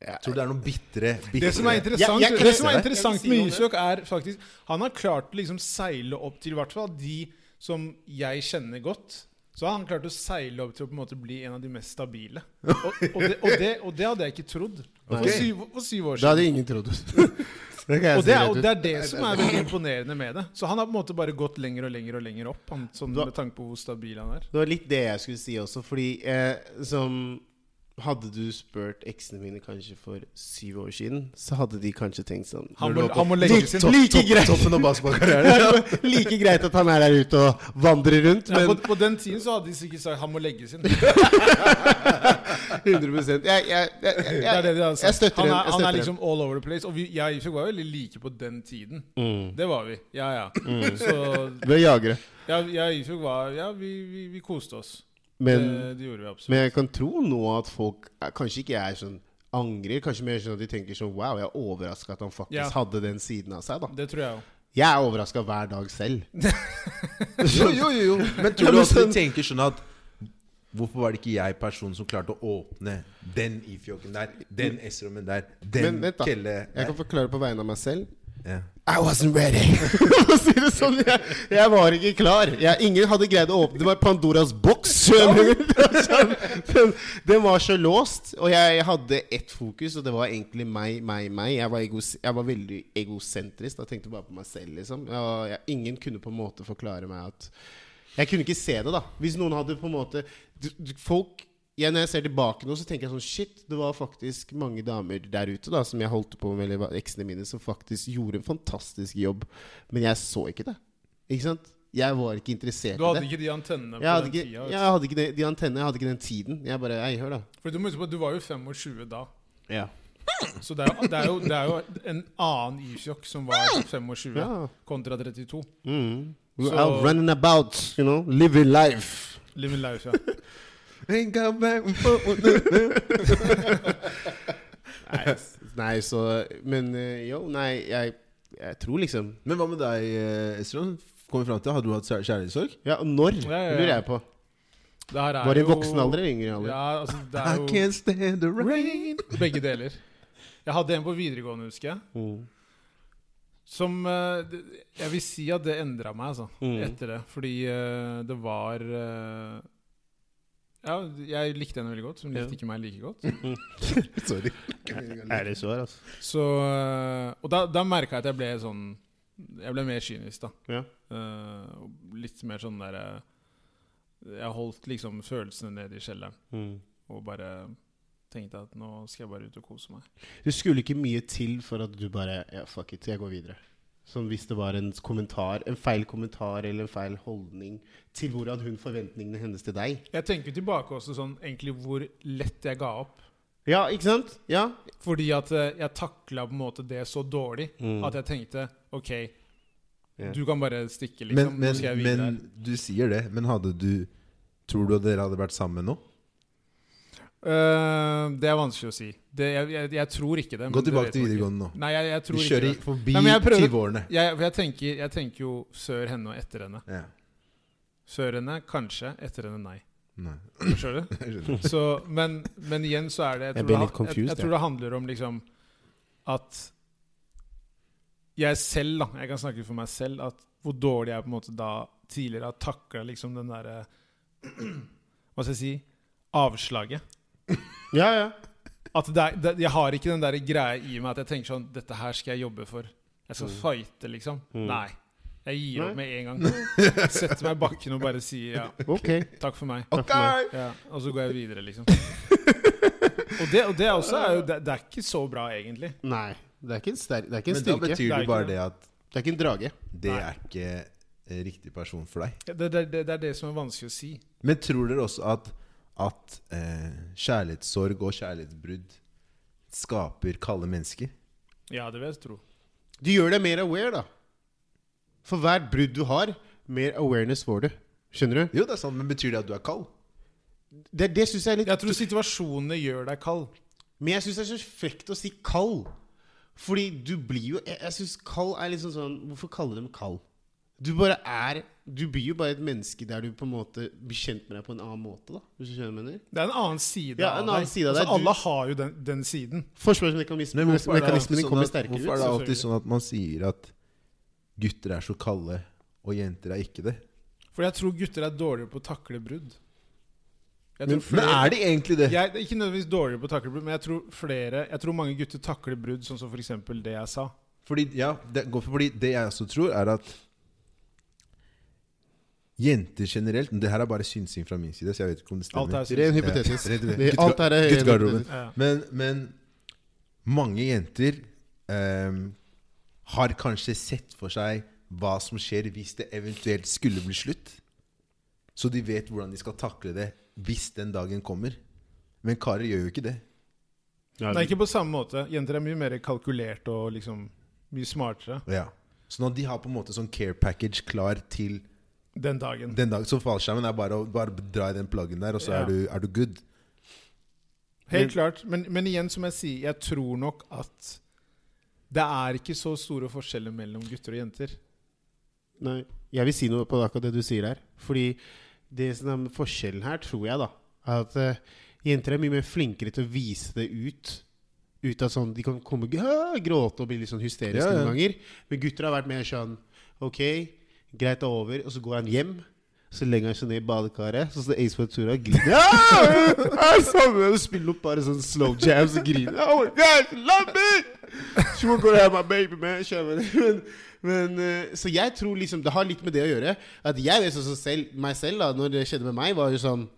Ja, Tror du det er noen bitre, bitre Det som er interessant, Jeg- jeg det som er interessant si med Isak, er faktisk Han har klart å liksom seile opp til i hvert fall de som jeg kjenner godt. Så har han klart å seile opp til å på en måte bli en av de mest stabile. Og, og, det, og, det, og det hadde jeg ikke trodd for, syv, for syv år Det siden. hadde ingen trodd. det Og det, er, det er det som er veldig imponerende med det. Så han har på en måte bare gått lenger og lenger og lenger opp, han, sånn med tanke på hvor stabil han er. Det var litt det jeg skulle si også, fordi eh, som Hadde du spurt eksene mine kanskje for syv år siden, så hadde de kanskje tenkt sånn Han må, han må legge sin topp- like greit. Toppen av basketballkarrieren. Like greit at han er der ute og vandrer rundt, ja, men på, på den tiden så hadde de sikkert sagt han må legge sin. 100 Jeg, jeg, jeg, jeg, er støtter Han er, han er liksom all over the place. Og vi, jeg var veldig like på den tiden. Mm. Det var vi. Ja, ja. Så Vi er jagere. ja, jeg var Ja, vi, vi, vi koste oss. Men, det, det gjorde vi absolutt. men jeg kan tro nå at folk er, Kanskje ikke er sånn angrer. Kanskje mer sånn at de tenker sånn Wow, jeg er overraska at han faktisk Ja. hadde den siden av seg. da det tror jeg også. Jeg er overraska hver dag selv. Jo, jo, jo, jo. Men tror du at også sånn- de tenker sånn at Hvorfor var det ikke jeg personen som klarte å åpne den Ifjoken der, den S-rommen der, den Kelle Jeg kan forklare på vegne av meg selv. Ja. I wasn't ready. Si det sånn, jeg, jeg var ikke klar. Jeg, ingen hadde greid å åpne Det var Pandoras boks. Den, den var så låst. Og jeg, hadde ett fokus, og det var egentlig meg, meg, meg. Jeg var, egos, jeg var veldig egosentrisk. Jeg tenkte bare på meg selv, liksom. Og ingen kunne på en måte forklare meg at Jeg kunne ikke se det, da. Hvis noen hadde på en måte Folk ja, Når jeg ser tilbake nå, så tenker jeg sånn Shit, det var faktisk mange damer der ute da som jeg holdt på med, eller eksene mine, som faktisk gjorde en fantastisk jobb. Men jeg så ikke det. Ikke sant? Jeg var ikke interessert Du hadde i det. ikke de antennene på hadde den ikke, tida. jeg hadde ikke de, de antennene, jeg hadde ikke den tiden. Jeg bare Ei, hør, da. For du må huske på at du var jo 25 da. Ja. Så det er jo, det er jo, det er jo en annen Ifjok som var 25 ja. kontra 32. Mm. Out running about, you know, living life. Living life, ja. Ain't got back- Nei, nei så Men eh, jo, nei, jeg, jeg tror liksom Men hva med deg, Estron? Kommer fram til, Hadde du hatt kjærlighetssorg? Ja, når, Ja, ja, ja. lurer jeg på. Det her er Var det i jo- voksen alder eller yngre alder? Ja, altså, det I er jo can't stand the rain. begge deler. Jeg hadde en på videregående, husker jeg. Mm. Som eh, Jeg vil si at det endra meg, altså. Mm. Etter det. Fordi eh, det var eh, Ja, jeg likte henne veldig godt. Hun likte Ja. ikke meg like godt. Sorry. Er det så, altså? Så eh, Og da, da merka jeg at jeg ble sånn Jeg ble mer kynisk, da. Ja. Uh, og litt mer sånn derre Jeg holdt liksom følelsene nede i kjelleren Mm. og bare tenkte at nå skal jeg bare ut og kose meg. Det skulle ikke mye til for at du bare Ja, fuck it, jeg går videre. Sånn hvis det var en kommentar, en feil kommentar eller en feil holdning til hvordan hun forventningene hennes til deg. Jeg tenker tilbake også sånn egentlig hvor lett jeg ga opp. Ja, ikke sant? Ja. Fordi at eh, jeg takla på en måte det så dårlig Mm. at jeg tenkte OK, yeah. du kan bare stikke, liksom. Men, men, nå skal jeg videre. men du sier det. Men hadde du Tror du at dere hadde vært sammen nå? Eh, det er vanskelig å si. Det, jeg, jeg, jeg tror ikke det. Gå tilbake til videregående nå. Nei, jeg, jeg tror Vi ikke kjører det. forbi Nei, men jeg prøver- 20-årene. Jeg, for jeg, tenker, jeg tenker jo sør henne og etter henne. Ja. Før henne kanskje, etter henne nei. Nei. Skjønner du? Så, men, men igjen så er det Jeg Jeg tror, det, litt ha- jeg, confused, jeg tror det handler om liksom at jeg selv, da Jeg kan snakke for meg selv. At hvor dårlig jeg på en måte da tidligere har takla liksom den derre Hva skal jeg si Avslaget. Ja, ja. At det er, det, jeg har ikke den der greia i meg at jeg tenker sånn Dette her skal jeg jobbe for. Jeg skal Mm. fighte, liksom. Mm. Nei. Jeg gir opp med en gang. Setter meg i bakken og bare sier ja, Okay. takk for meg. Takk for meg. Ja, og så går jeg videre, liksom. og, det, og det også er jo det, det er ikke så bra, egentlig. Nei. Det er ikke en, sterk, det er ikke en Men da betyr Det bare det. at Det er ikke en drage. det Nei. er ikke riktig person for deg. Det, det, det, det er det som er vanskelig å si. Men tror dere også at, at eh, kjærlighetssorg og kjærlighetsbrudd skaper kalde mennesker? Ja, det vil jeg tro. Du gjør deg mer aware, da. For hvert brudd du har, mer awareness får du. Skjønner du? Jo, det er sant, men betyr det at du er kald? Det, det synes jeg er litt Jeg tror situasjonene gjør deg kald. Men jeg syns det er så frekt å si kald. Fordi du blir jo Jeg, jeg synes kald er liksom sånn Hvorfor kalle dem kald? Du bare er Du blir jo bare et menneske der du på en måte blir kjent med deg på en annen måte, da. Hvis du skjønner hva jeg mener? Det er en annen side Ja, en av annen deg. side av deg. Altså, Du- alle har jo den, den siden. Forsvarsmekanismen mekanismen din kommer sterkere ut. hvorfor er det alltid sånn at man sier at gutter er så kalde, og jenter er ikke det? For jeg tror gutter er dårligere på å takle brudd. Men, flere, men er de egentlig det? jeg, Ikke nødvendigvis dårligere på å takle brudd, men jeg tror flere Jeg tror mange gutter takler brudd, sånn som f.eks. det jeg sa. Fordi, ja, det, fordi det jeg også tror, er at jenter generelt Det her er bare synsing fra min side, så jeg vet ikke om det stemmer. Alt er Ren hypotetisk. Ja, Alt er guttegarderoben. Ja. Men, men mange jenter um, har kanskje sett for seg hva som skjer hvis det eventuelt skulle bli slutt. Så de vet hvordan de skal takle det hvis den dagen kommer. Men karer gjør jo ikke det. Ja, Nei, ikke på samme måte. Jenter er mye mer kalkulert og liksom mye smartere Ja. Så når de har på en måte sånn care package klar til den dagen. den dagen Så fallskjermen er bare å bare dra i den pluggen der, og så Ja. er, du, er du good. Helt Men- klart. Men, men igjen, som jeg sier, jeg tror nok at det er ikke så store forskjeller mellom gutter og jenter. Nei, jeg vil si noe på akkurat det du sier her. Fordi det som er forskjellen her, tror jeg, da, er at uh, jenter er mye mer flinkere til å vise det ut. Ut av sånn, De kan komme gråte og bli litt sånn hysteriske Ja, ja. noen ganger. Men gutter har vært mer sånn Ok, greit, det er over. Og så går han hjem. Så legger han seg ned i badekaret. Så står Ace Ventura og griner. Jeg savner det. Spiller opp bare sånn slow jams og griner. Oh my God, love me! She won't go to have my baby, man. Men, men, eh, så jeg tror liksom det har litt med det å gjøre. At jeg vet sånn selv, meg selv, da når det skjedde med meg, var jo sånn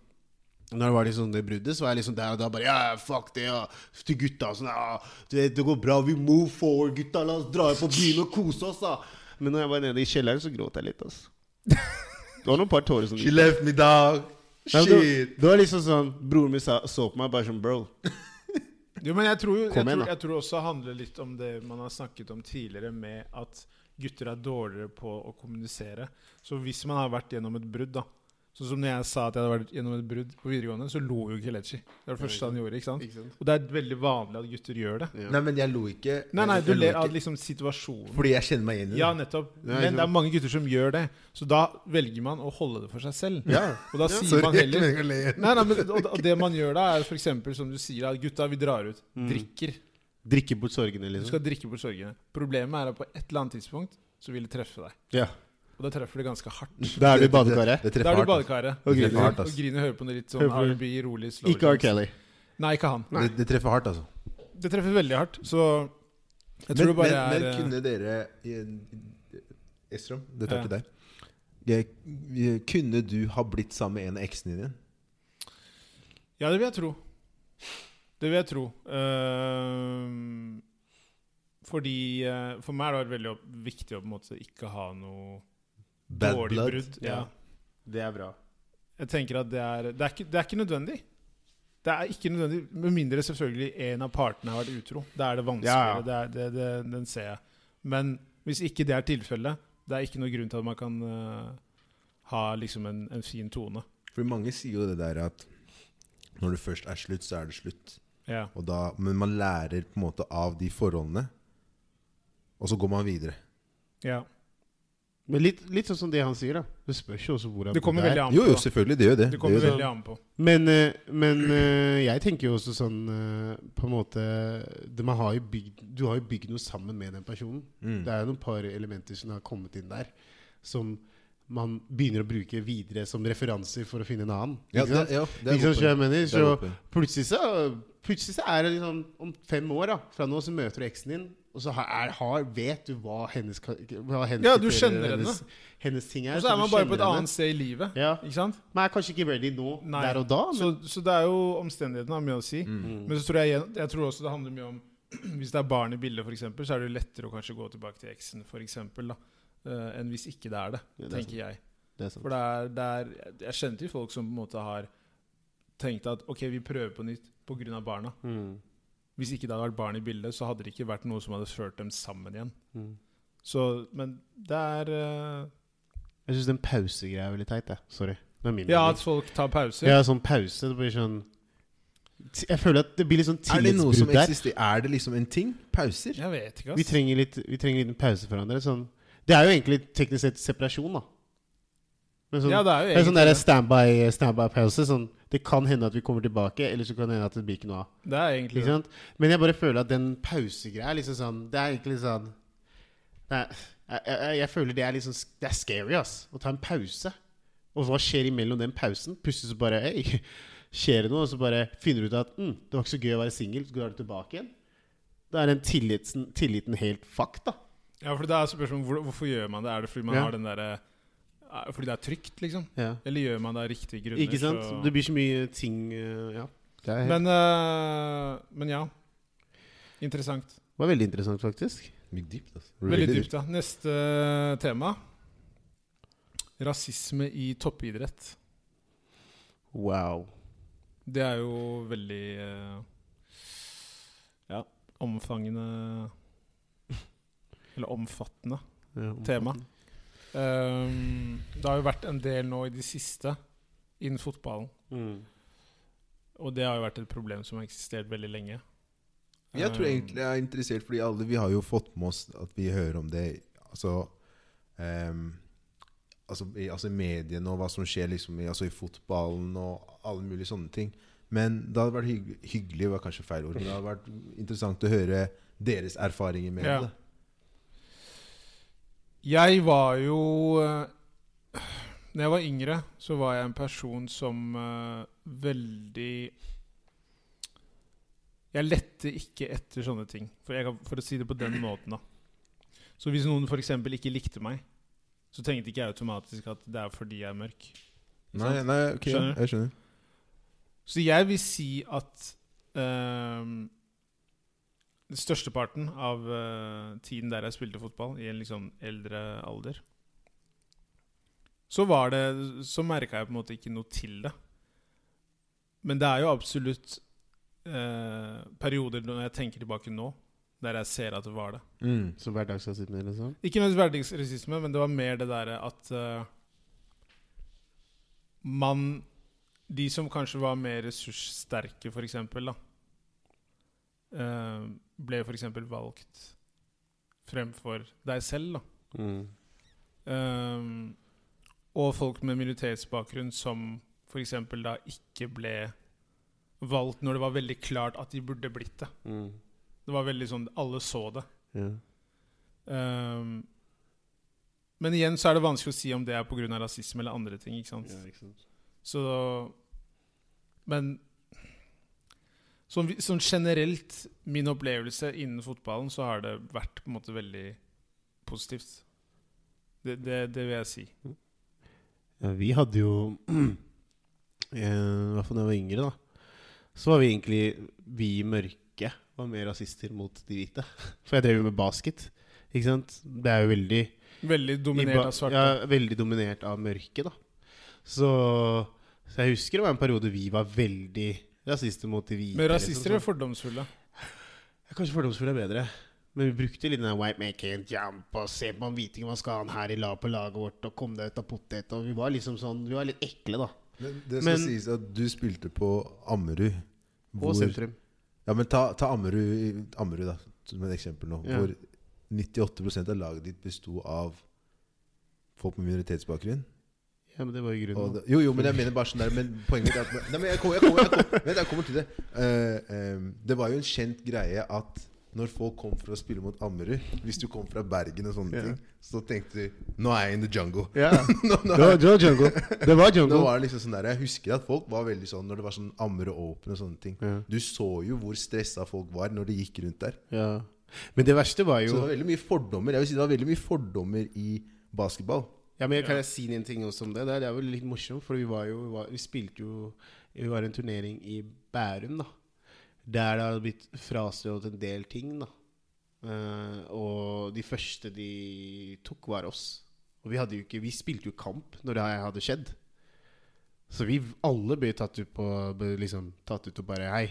når det var liksom det bruddet, så var jeg liksom der og da bare Ja, fuck det, ja. Til gutta. Sånn, ja, du vet, det går bra. Vi move forward, gutta. La oss dra på byen og kose oss, da. Men når jeg var nede i kjelleren, så gråt jeg litt, altså. Det var noen par tårer som She left me, dog. Nei, men det, Shit. det var liksom sånn Broren min sa, så på meg bare som bro. Jo, men jeg tror, jo- jeg, Kom igjen, tror, da. jeg tror også det handler litt om det man har snakket om tidligere, med at gutter er dårligere på å kommunisere. Så hvis man har vært gjennom et brudd, da, Sånn som når jeg sa at jeg hadde vært gjennom et brudd på videregående, så lo jo Kelechi. Det var det første han gjorde. ikke sant? Ikke sant? Og det er veldig vanlig at gutter gjør det. Ja. Nei, men jeg lo ikke. Nei, nei, du ler av liksom situasjonen. Fordi jeg kjenner meg igjen i det. Ja, nettopp. Nei, Men det er mange gutter som gjør det. Så da velger man å holde det for seg selv. Ja. Og da Ja, sier Sorry, man jeg er ikke heller meningen le. Nei, nei, men, og, og det man gjør da, er f.eks. som du sier, at gutta, vi drar ut. Mm. Drikker. Drikke bort sorgene, Du liksom. skal drikke bort sorgene. Problemet er at på et eller annet tidspunkt så vil det treffe deg. Ja. Og da treffer det ganske hardt. Da er du i Det- det- badekaret. Det Da er du i badekaret. Og griner. hardt, altså. Og griner hører på noe litt sånn R&B, rolig, slow Ikke R. Kelly. Nei, ikke han. Det, det treffer hardt, altså. Det treffer veldig hardt. Så jeg tror Men, det bare men, er men kunne dere eh, Estrom, dette er Ja. til deg. Kunne du ha blitt sammen med en av eksene dine? Ja, det vil jeg tro. Det vil jeg tro. Uh, fordi uh, For meg har det vært veldig viktig å på en måte ikke ha noe Bad dårlig blood? brudd. Ja. Det er bra. Jeg tenker at det er Det er ikke, det er ikke nødvendig. Det er ikke nødvendig, Med mindre selvfølgelig en av partene har vært utro. Da er det vanskeligere. Ja, Det er, det, det, den ser jeg. Men hvis ikke det er tilfellet, det er ikke noe grunn til at man kan uh, ha liksom en, en fin tone. For mange sier jo det der at når det først er slutt, så er det slutt. Ja. Og da, men man lærer på en måte av de forholdene, og så går man videre. ja. Men litt, litt sånn som det han sier, da. Det spørs jo også hvor han Det kommer veldig an Jo, på. jo, selvfølgelig. Det gjør det. Det kommer det veldig an på. Men, eh, men eh, jeg tenker jo også sånn eh, På en måte det, man har jo bygd, Du har jo bygd noe sammen med den personen. Mm. Det er jo noen par elementer som har kommet inn der, som man begynner å bruke videre som referanser for å finne en annen. Ja, Ikke sant? det, ja, det er Ikke sant jeg mener? Er Så plutselig så, plutselig så er det liksom Om fem år, da fra nå, så møter du eksen din, og så er, har, vet du hva hennes, hva hennes Ja, du kjenner henne. hennes, hennes ting er. Og så er man bare på et henne. annet sted i livet. Ja. Ikke sant? Man er kanskje ikke ready nå, Nei. der og da, men Så, så det er jo omstendighetene har mye å si. Mm. Men så tror jeg, jeg tror også det handler mye om Hvis det er barn i bildet, eksempel, så er det lettere å kanskje gå tilbake til eksen, for eksempel, da, eh, enn hvis ikke det er det. Ja, det er tenker jeg. det er. For det er, det er Jeg kjenner til folk som på en måte har tenkt at ok, vi prøver på nytt pga. barna. Mm. Hvis ikke det hadde vært barn i bildet, så hadde det ikke vært noe som hadde ført dem sammen igjen. Mm. Så, Men det er uh, Jeg syns den pausegreia er veldig teit. jeg. Sorry. Det er min Ja, at folk tar pauser. Ja, sånn pause. Det blir sånn Jeg føler at det blir litt sånn Er det noe som tillitsbrudd der. Er det liksom en ting? Pauser? Jeg vet ikke, Vi trenger litt Vi trenger en pause for hverandre. Sånn. Det er jo egentlig teknisk sett separasjon, da. Men sånn, Ja, det er jo det er sånn der standby- standby-pause. sånn, det kan hende at vi kommer tilbake, eller så kan det hende at det blir ikke noe av. Det er egentlig det. sant? Men jeg bare føler at den pausegreia er liksom sånn Det er egentlig sånn er, jeg, jeg, jeg føler det er liksom Det er scary, ass. Å ta en pause. Og hva skjer imellom den pausen? Plutselig så bare hey, skjer det noe? Og så bare finner du ut at mm, det var ikke så gøy å være singel. Så går du tilbake igjen. Da er den tilliten, tilliten helt fucked, da. Ja, for det er spørsmålet hvor, hvorfor gjør man det? Er det fordi man Ja. har den derre er- Fordi det er trygt, liksom? Ja. Eller gjør man det av riktige grunner? Ikke sant? så- Det blir så mye ting uh, Ja. Det er helt, Men, uh, men ja. Interessant. det var veldig interessant, faktisk. Mye dypt, altså. Veldig dypt, ja. Neste tema. Rasisme i toppidrett. Wow. Det er jo veldig uh, Ja, omfangende Eller omfattende. Ja, Tema. Ehm, det har jo vært en del nå i det siste innen fotballen. Mm. Og det har jo vært et problem som har eksistert veldig lenge. Jeg tror Ehm, egentlig jeg er interessert, fordi alle vi har jo fått med oss at vi hører om det Altså um, altså, i, altså i mediene og hva som skjer liksom i, altså i fotballen og alle mulige sånne ting. Men det hadde vært hygg, hyggelig, var kanskje feil ord, men det hadde vært interessant å høre deres erfaringer med Ja. det. Jeg var jo eh, Når jeg var yngre, så var jeg en person som uh, veldig Jeg lette ikke etter sånne ting, for, jeg, for å si det på den måten. da Så hvis noen f.eks. ikke likte meg, så tenkte ikke jeg automatisk at det er fordi jeg er mørk. Nei, nei, ok, Skjønner jeg skjønner. Så jeg vil si at den størsteparten av uh, tiden der jeg spilte fotball, i en liksom eldre alder, så var det Så merka jeg på en måte ikke noe til det. Men det er jo absolutt uh, perioder når jeg tenker tilbake nå, der jeg ser at det var det. Mm. så hverdagsrasisme, liksom? Ikke nødvendigvis hverdagsrasisme, men det var mer det derre at uh, man De som kanskje var mer ressurssterke, for eksempel, da, eh, ble eksempel valgt fremfor deg selv, da. Mm. Um, og folk med minoritetsbakgrunn som f.eks. da ikke ble valgt når det var veldig klart at de burde blitt det. Mm. Det var veldig sånn Alle så det. Ja. Um, men igjen så er det vanskelig å si om det er pga. rasisme eller andre ting. ikke sant? Ja, ikke sant. Så Men sånn, sånn generelt, min opplevelse innen fotballen, så har det vært på en måte veldig positivt. Det, det, det vil jeg si. Ja, vi hadde jo eh, I hvert fall da jeg var yngre, da. Så var vi egentlig Vi mørke var mer rasister mot de hvite. For jeg drev jo med basket. Ikke sant? Det er jo veldig Veldig dominert av svarte. Ja, veldig dominert av mørke, da. Så, så jeg husker det var en periode vi var veldig rasister mot de hvite. Men liksom, rasister er sånn. fordomsfulle. Ja, Kanskje fordomsfulle er bedre. Men vi brukte litt den white man can't jump og se på en hviting, hva skal han her i lag på laget vårt, og kom deg ut av potet. Og vi var liksom sånn Vi var litt ekle, da. Men det skal Men- sies at du spilte på Ammerud. Og sentrum. Ja, men ta, ta Ammerud, Ammerud da, som et eksempel nå. Ja. Hvor 98% av laget ditt besto av folk med minoritetsbakgrunn. Ja, men det var jo grunnen. det, jo, jo, men jeg mener bare sånn der Men poenget er at Nei, men jeg kommer, jeg kommer, jeg kommer, vent, jeg kommer til det. Uh, um, det var jo en kjent greie at når folk kom for å spille mot Ammerud Hvis du kom fra Bergen og sånne yeah. ting, så tenkte du Nå er jeg in the jungle. Yeah. nå, nå, det var, det var jungle. Det var nå jungle. var det liksom sånn der Jeg husker at folk var veldig sånn når det var sånn Ammerud Open og sånne ting. Yeah. Du så jo hvor stressa folk var når de gikk rundt der. Ja. Men det verste var Så jo det var veldig mye fordommer Jeg vil si det var veldig mye fordommer i basketball. Ja, men Kan jeg si en ting også om det? Det er, vel litt morsomt, for vi var jo Vi, var, vi spilte jo Vi var en turnering i Bærum, da. Der det hadde blitt frastjålet en del ting, da. Uh, og de første de tok, var oss. Og vi hadde jo ikke Vi spilte jo kamp når det hadde skjedd. Så vi alle ble tatt ut på ble liksom tatt ut og bare Hei,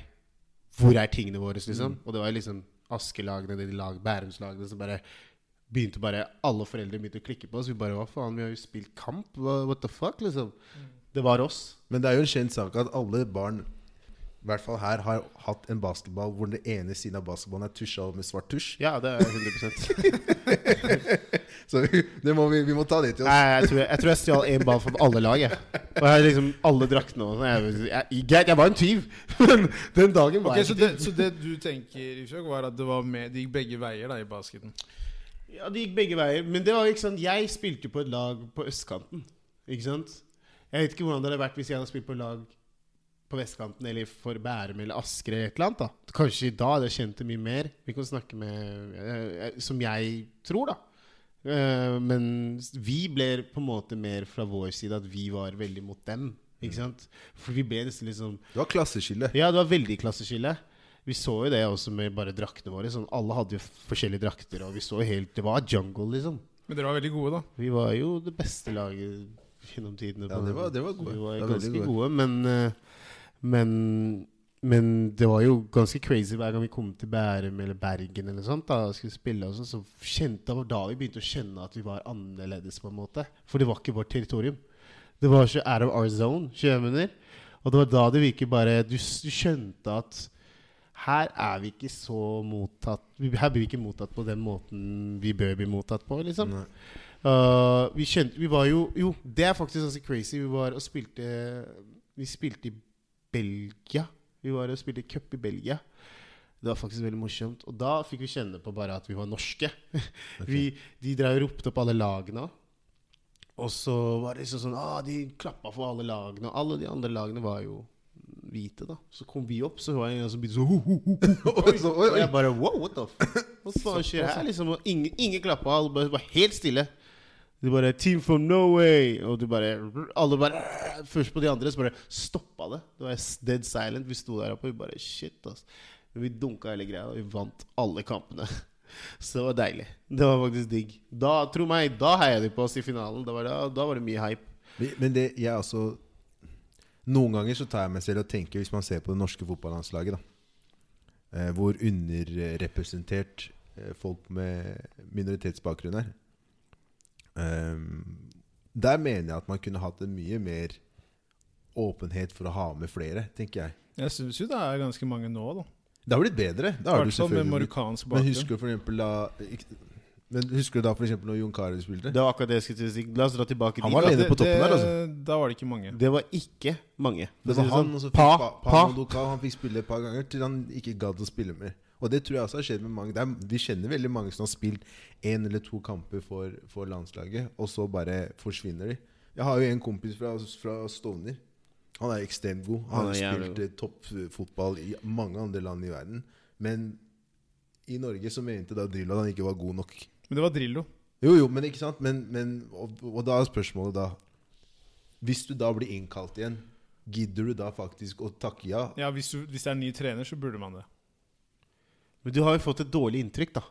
hvor er tingene våre, liksom? Og det var liksom Askelagene, de lag, Bærumslagene som bare begynte bare Alle foreldre begynte å klikke på oss. Vi bare Hva faen, vi har jo spilt kamp. What the fuck, liksom? Det var oss. Men det er jo en kjent sak at alle barn i hvert fall her har hatt en basketball hvor den ene siden av basketballen er tusja med svart tusj. Ja, det er 100% Så vi, det må vi, vi må ta det til oss. Nei, jeg tror jeg, jeg, tror jeg stjal én ball fra alle lag, jeg. Og jeg har liksom alle draktene og sånn. Jeg, jeg, jeg var en tyv, men den dagen var Ok, jeg så det, så det du tenker, Ifjok, var at det, var med, de gikk begge veier da i basketen? Ja, det gikk begge veier. Men det var jo ikke sånn Jeg spilte jo på et lag på østkanten. Ikke sant? Jeg vet ikke hvordan det hadde vært hvis jeg hadde spilt på lag på vestkanten eller for Bærum eller Asker eller et eller annet. da Kanskje da hadde jeg kjent det mye mer. Vi kan snakke med eh, eh, Som jeg tror, da. Eh, men vi ble på en måte mer fra vår side at vi var veldig mot dem. Ikke sant? For vi ble nesten liksom Det var klasseskille. Ja, det var veldig klasseskille. Vi så jo det også med bare draktene våre. Sånn, alle hadde jo forskjellige drakter, og vi så helt Det var jungle, liksom. Men dere var veldig gode, da. Vi var jo det beste laget gjennom tidene. Ja, det var- det var gode. Vi var Det var ganske veldig gode, men, eh, men Men det var jo ganske crazy hver gang vi kom til Bærum eller Bergen eller sånt da og skulle spille. Og sånt, så kjente det var da vi begynte å kjenne at vi var annerledes, på en måte. For det var ikke vårt territorium. Det var så out of our zone. skjønner? Og det var da det virket bare Du, du skjønte at her er vi ikke så mottatt Her blir vi ikke mottatt på den måten vi bør bli mottatt på, liksom. Uh, vi skjønte, Vi var jo Jo, det er faktisk ganske crazy. Vi var og spilte Vi spilte i Belgia. Vi var og spilte cup i Belgia. Det var faktisk veldig morsomt. Og da fikk vi kjenne på bare at vi var norske. vi, de drev og ropte opp alle lagene. Og så var det liksom sånn ah, De klappa for alle lagene. Og alle de andre lagene var jo hvite, da. Så kom vi opp, så var det en som begynte sånn ho, ho, ho, ho. Så- oi, Og oi. jeg bare wow, what the fuck? Hva faen skjer her? Liksom, og ingen, ingen klappa. Alle bare var helt stille. Du bare 'Team from Norway', og du bare Alle bare Først på de andre, så bare stoppa det. Det var dead silent. Vi sto der oppe og vi bare Shit, ass. Men vi dunka hele greia, og vi vant alle kampene. Så det var deilig. Det var faktisk digg. Da, tro meg, da heia de på oss i finalen. Da var det, da var det mye hype. Men- Men det jeg også Noen ganger så tar jeg meg selv og tenker, hvis man ser på det norske fotballandslaget, da eh, Hvor underrepresentert eh, folk med minoritetsbakgrunn er. Ehm, der mener jeg at man kunne hatt en mye mer åpenhet for å ha med flere, tenker jeg. Jeg syns jo det er ganske mange nå, da. Det har blitt bedre. Det har du selvfølgelig. med. Men husker du for eksempel da Men husker du da for eksempel når Jon Carew spilte? Det var akkurat det jeg skulle si. La oss dra tilbake Han var alene på toppen det, der, altså. Da var det ikke mange. Det var ikke mange. Det var han, sånn, og så fikk Pa, pa, Pa. pa Han fikk spille et par ganger til han ikke gadd å spille mer. Og det tror jeg også har skjedd med mange. Det er, vi kjenner veldig mange som har spilt én eller to kamper for, for landslaget, og så bare forsvinner de. Jeg har jo en kompis fra, fra Stovner. Han er ekstremt god. Han Han har spilt eh, toppfotball i mange andre land i verden. Men i Norge så mente da Drillo at han ikke var god nok. Men det var Drillo. Jo, jo, men ikke sant? Men, men, og, og da er spørsmålet da Hvis du da blir innkalt igjen, gidder du da faktisk å takke ja? Ja, hvis, du, hvis det er en ny trener, så burde man det. Men du har jo fått et dårlig inntrykk, da.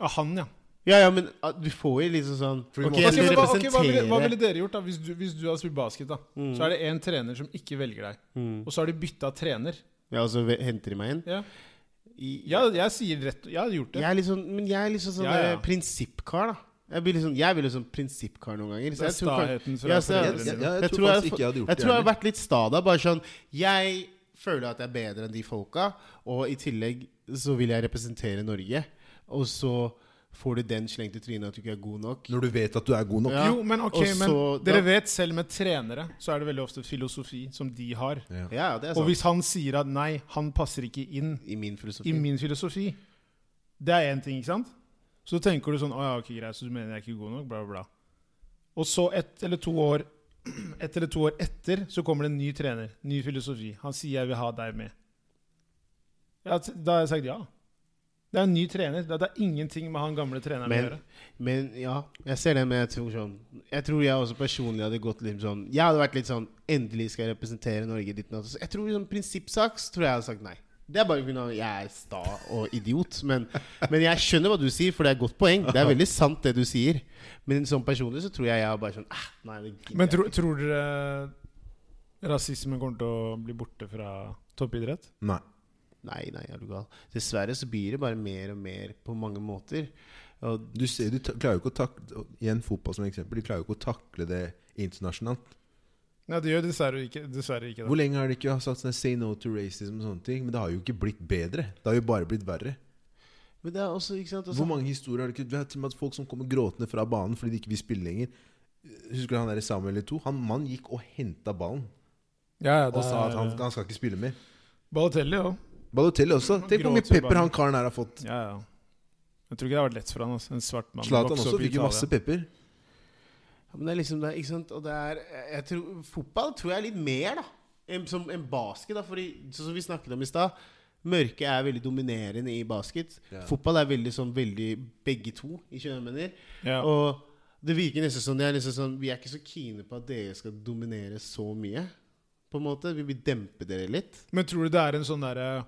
Av han, ja. Ja, ja, men ah, du får jo liksom sånn Ok, man- jeg Ok, skal men hva, okay, hva, ville, hva ville dere gjort da hvis du, hvis du hadde spilt basket? da Mm. Så er det én trener som ikke velger deg, Mm. og så har de bytta trener. Ja, og så henter de meg inn? Ja, I, ja jeg sier rett Jeg har gjort det. Jeg er sånn, men jeg er liksom sånn, Ja, ja. prinsippkar, da. Jeg blir sånn, jeg blir sånn prinsippkar noen ganger. Så det er jeg tror, staheten fra jeg- Jeg, jeg, jeg, Jeg tror faktisk ikke jeg hadde gjort jeg tror jeg har vært litt sta da. Bare sånn Jeg føler at jeg er bedre enn de folka, og i tillegg så vil jeg representere Norge. Og så får du den slengt i trynet at du ikke er god nok. Når du vet at du er god nok. Ja. Jo, men ok, og men dere da- vet selv med trenere så er det veldig ofte filosofi som de har. Ja. Ja, det er Og hvis han sier at nei, han passer ikke inn I min filosofi. i min filosofi, det er én ting, ikke sant? Så tenker du sånn Å ja, ok, greit, så du mener jeg er ikke god nok? Bla, bla, bla. Og så ett eller to år Ett eller to år etter så kommer det en ny trener, ny filosofi. Han sier 'jeg vil ha deg med'. Ja, da har jeg sagt ja. Det er en ny trener. Det er ingenting med han gamle treneren Men- å gjøre. Men ja, jeg ser det, men jeg tror sånn Jeg tror jeg også personlig hadde gått litt sånn Jeg hadde vært litt sånn Endelig skal jeg representere Norge ditt og Jeg tror i sånn prinsippsaks tror jeg hadde sagt nei. Det er bare pga. jeg er sta og idiot. Men, men jeg skjønner hva du sier, for det er et godt poeng. Det er veldig sant, det du sier. Men sånn personlig så tror jeg jeg er bare sånn ah, Nei, det Men tro, tror dere rasismen kommer til å bli borte fra toppidrett? Nei. Nei, nei, er du gal. Dessverre så blir det bare mer og mer på mange måter. Og Du, ser, du klarer jo ikke å takle Igjen fotball som eksempel. De klarer jo ikke å takle det internasjonalt. Nei, det gjør dessverre ikke, dessverre ikke det. Hvor lenge har de ikke sagt sånn 'say no to racism' og sånne ting? Men det har jo ikke blitt bedre. Det har jo bare blitt verre. Men det er også, ikke sant altså, Hvor mange historier har du ikke Vi har til og med hatt folk som kommer gråtende fra banen fordi de ikke vil spille lenger. Husker du han der Samuel 2? Han mann gikk og henta ballen Ja, ja, og sa at han, han skal ikke spille mer. Balotelli òg. Balotelli også. Han Tenk hvor mye pepper bare. han karen her har fått. Ja, ja. Jeg tror ikke det har vært lett for han altså. En svart mann. Zlatan også fikk jo masse pepper. Ja, men det er liksom det, ikke sant? Og det er jeg tror, Fotball tror jeg er litt mer da enn som en basket. da Fordi, sånn som vi snakket om i stad Mørket er veldig dominerende i basket. Ja. Fotball er veldig sånn veldig begge to, i kjønner. Ja. Og det virker nesten sånn, det er nesten sånn Vi er ikke så kine på at dere skal dominere så mye. På en måte Vi vil dempe dere litt. Men tror du det er en sånn derre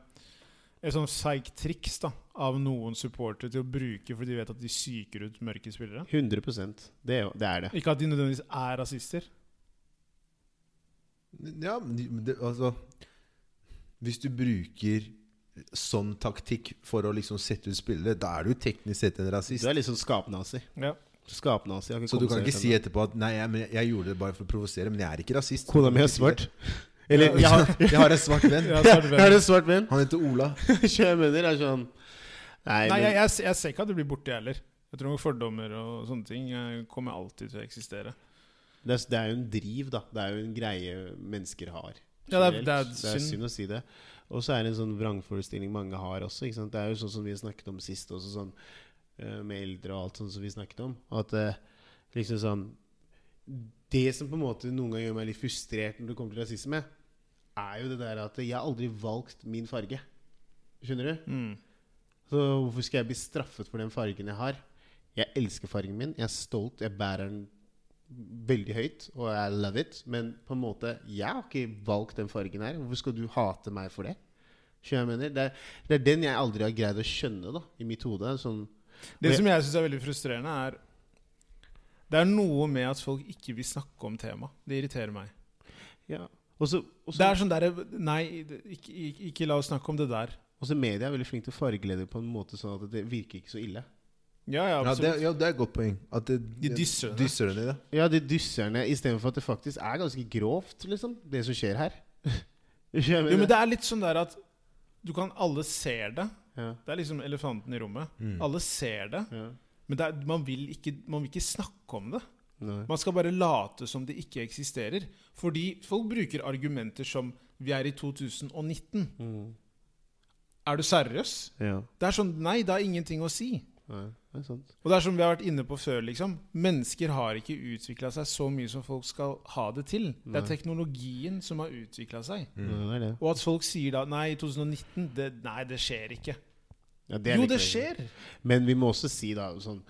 Et sånn seigt triks da av noen supportere til å bruke fordi de vet at de psyker ut mørke spillere? 100 Det, er jo- det er det. Ikke at de nødvendigvis er rasister. Ja, men det, altså Hvis du bruker sånn taktikk for å liksom sette ut spillere, da er du teknisk sett en rasist. Du er liksom skapnazi. Ja. Skapnazi har Så du kan ikke si etterpå at Nei, jeg, jeg gjorde det bare for å provosere, men jeg er ikke rasist. Kona mi si svart. Eller jeg har, Jeg har en svart venn. Jeg har en svart venn. Han heter Ola. Kjømønner er sånn Nei, Nei, men, jeg, jeg, jeg ser ikke at det blir borte, jeg heller. Jeg tror fordommer og sånne ting eh, kommer alltid til å eksistere. det, er, det er jo en driv, da. Det er jo en greie mennesker har. Ja, det er- det er det er synd. å si det. Og så er det en sånn vrangforestilling mange har også. Ikke sant? Det er jo sånn som vi snakket om sist, også sånn eh, med eldre og alt sånn som vi snakket om. At eh, liksom sånn Det som på en måte noen ganger gjør meg litt frustrert når det kommer til rasisme, er jo det der at jeg har aldri valgt min farge. Skjønner du? Mm. Så hvorfor skal jeg bli straffet for den fargen jeg har? Jeg elsker fargen min. Jeg er stolt. Jeg bærer den veldig høyt, og jeg love it. Men på en måte, jeg har ikke valgt den fargen her. Hvorfor skal du hate meg for det? Skjønner jeg mener? Det er, det er den jeg aldri har greid å skjønne da, i mitt hode. Sånn, Det som jeg syns er veldig frustrerende, er Det er noe med at folk ikke vil snakke om temaet. Det irriterer meg. ja. Og så Det er sånn derre Nei, ikke, ikke, ikke la oss snakke om det der. Også media er veldig flink til å fargelede på en måte sånn at det virker ikke så ille. Ja, ja, Ja, det, ja, det er et godt poeng. At det, De dysser ned det. Ja. de dysser ned istedenfor at det faktisk er ganske grovt, liksom, det som skjer her. Jo, men det er litt sånn der at du kan Alle ser det. ja, Det er liksom elefanten i rommet. Mm. Alle ser det, ja. men det er, man, vil ikke, man vil ikke snakke om det. Nei. Man skal bare late som det ikke eksisterer. Fordi folk bruker argumenter som 'vi er i 2019'. Mm. Er du seriøs? Ja. Det er sånn Nei, det har ingenting å si. Nei, det er sant. Og det er som vi har vært inne på før, liksom. Mennesker har ikke utvikla seg så mye som folk skal ha det til. Det er teknologien som har utvikla seg. Mm. Nei, det det. Og at folk sier da Nei, i 2019 det, Nei, det skjer ikke. Ja, det Jo, det skjer. Men vi må også si da sånn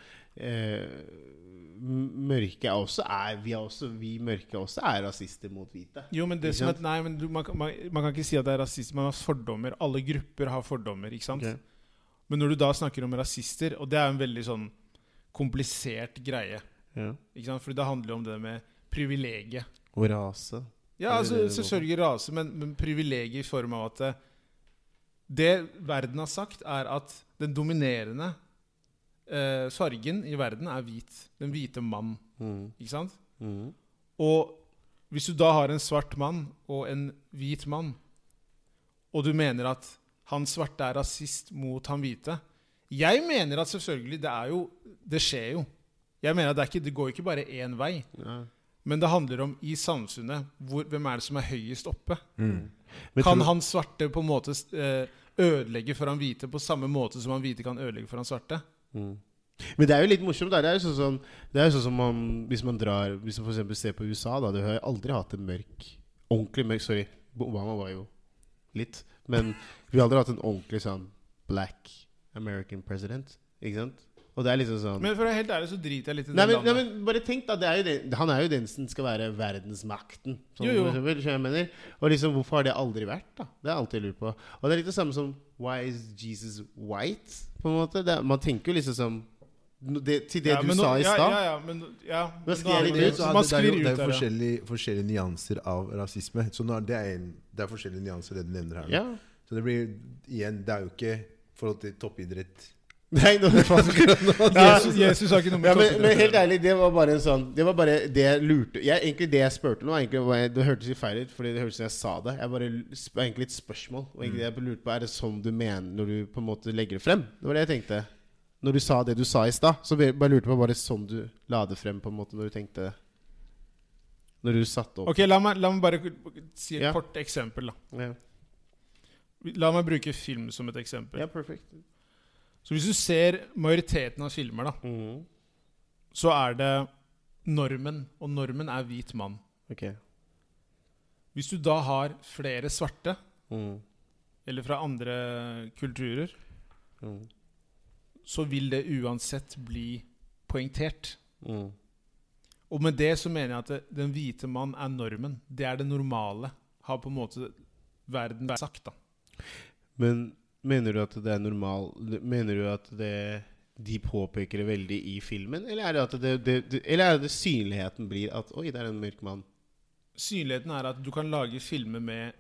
Mørke er også er Vi, er også, vi mørke også er rasister mot hvite. Jo, men det som at, Nei, men du, man, man, man kan ikke si at det er rasisme. Man har fordommer. Alle grupper har fordommer, ikke sant? Okay. Men når du da snakker om rasister, og det er en veldig sånn komplisert greie, Ja. ikke sant? Fordi det handler jo om det med privilegiet. Og rase. Ja, altså, selvfølgelig rase, men, men privilegiet i form av at det, det verden har sagt, er at den dominerende eh, fargen i verden er hvit. Den hvite mann. Mm. Ikke sant? Mm. Og hvis du da har en svart mann og en hvit mann, og du mener at han svarte er rasist mot han hvite Jeg mener at selvfølgelig, det er jo Det skjer jo. Jeg mener at det, er ikke, det går ikke bare én vei. Ja. Men det handler om i samfunnet hvor, hvem er det som er høyest oppe. Mm. Kan han svarte på en måte eh, ødelegge for han hvite på samme måte som han hvite kan ødelegge for han svarte? Mm. Men det er jo litt morsomt. Det er jo sånn det er jo sånn som man, Hvis man drar Hvis man for eksempel ser på USA, da. Du har jo aldri hatt en mørk Ordentlig mørk Sorry, Obama var jo litt. Men vi har aldri hatt en ordentlig sånn black American president. Ikke sant? Og det er liksom sånn Men for å være helt ærlig så driter jeg litt i det Nei men, nei, men bare tenk da det er jo den, Han er jo den som skal være verdensmakten. Sånn, Jo, jo. eksempel, jeg mener. Og liksom, hvorfor har det aldri vært? da? Det har jeg alltid lurt på. Og det er litt det samme som Why is Jesus white? På en måte. Det, man tenker jo liksom som det, Til det Ja, du nå- sa i ja, stad. Ja, ja, men, ja, men sklir nå er det ut, man det, det er jo, det er jo forskjellige, forskjellige nyanser av rasisme. Så nå er det, er en, det er forskjellige nyanser det du nevner her. Ja. Så det blir igjen Det er jo ikke forhold til toppidrett. Nei, nå, Jesus, Jesus har ikke noe med ja, men, men helt ærlig, det var bare en sånn Det var bare det jeg lurte jeg, Egentlig det jeg spurte nå, egentlig Det hørtes litt feil ut, Fordi det hørtes ut som jeg sa det. Jeg bare egentlig et spørsmål. Og egentlig det jeg lurte på Er det sånn du mener når du på en måte legger det frem? Det var det jeg tenkte. Når du sa det du sa i stad, så bare bare lurte på Var det sånn du la det frem på en måte når du tenkte Når du satte opp Ok, la meg, la meg bare si et Ja. kort eksempel. da Ja, La meg bruke film som et eksempel. ja perfekt. Så hvis du ser majoriteten av filmer, da mm. så er det normen, og normen er hvit mann. Okay. Hvis du da har flere svarte, mm. eller fra andre kulturer, mm. så vil det uansett bli poengtert. Mhm. Og med det så mener jeg at det, den hvite mann er normen. Det er det normale. Har på en måte verden sagt, da. Men mener du at det er normal Mener du at det de påpeker det veldig i filmen? Eller er det at det, det, det, eller er det synligheten blir at Oi, det er en mørk mann? Synligheten er at du kan lage filmer med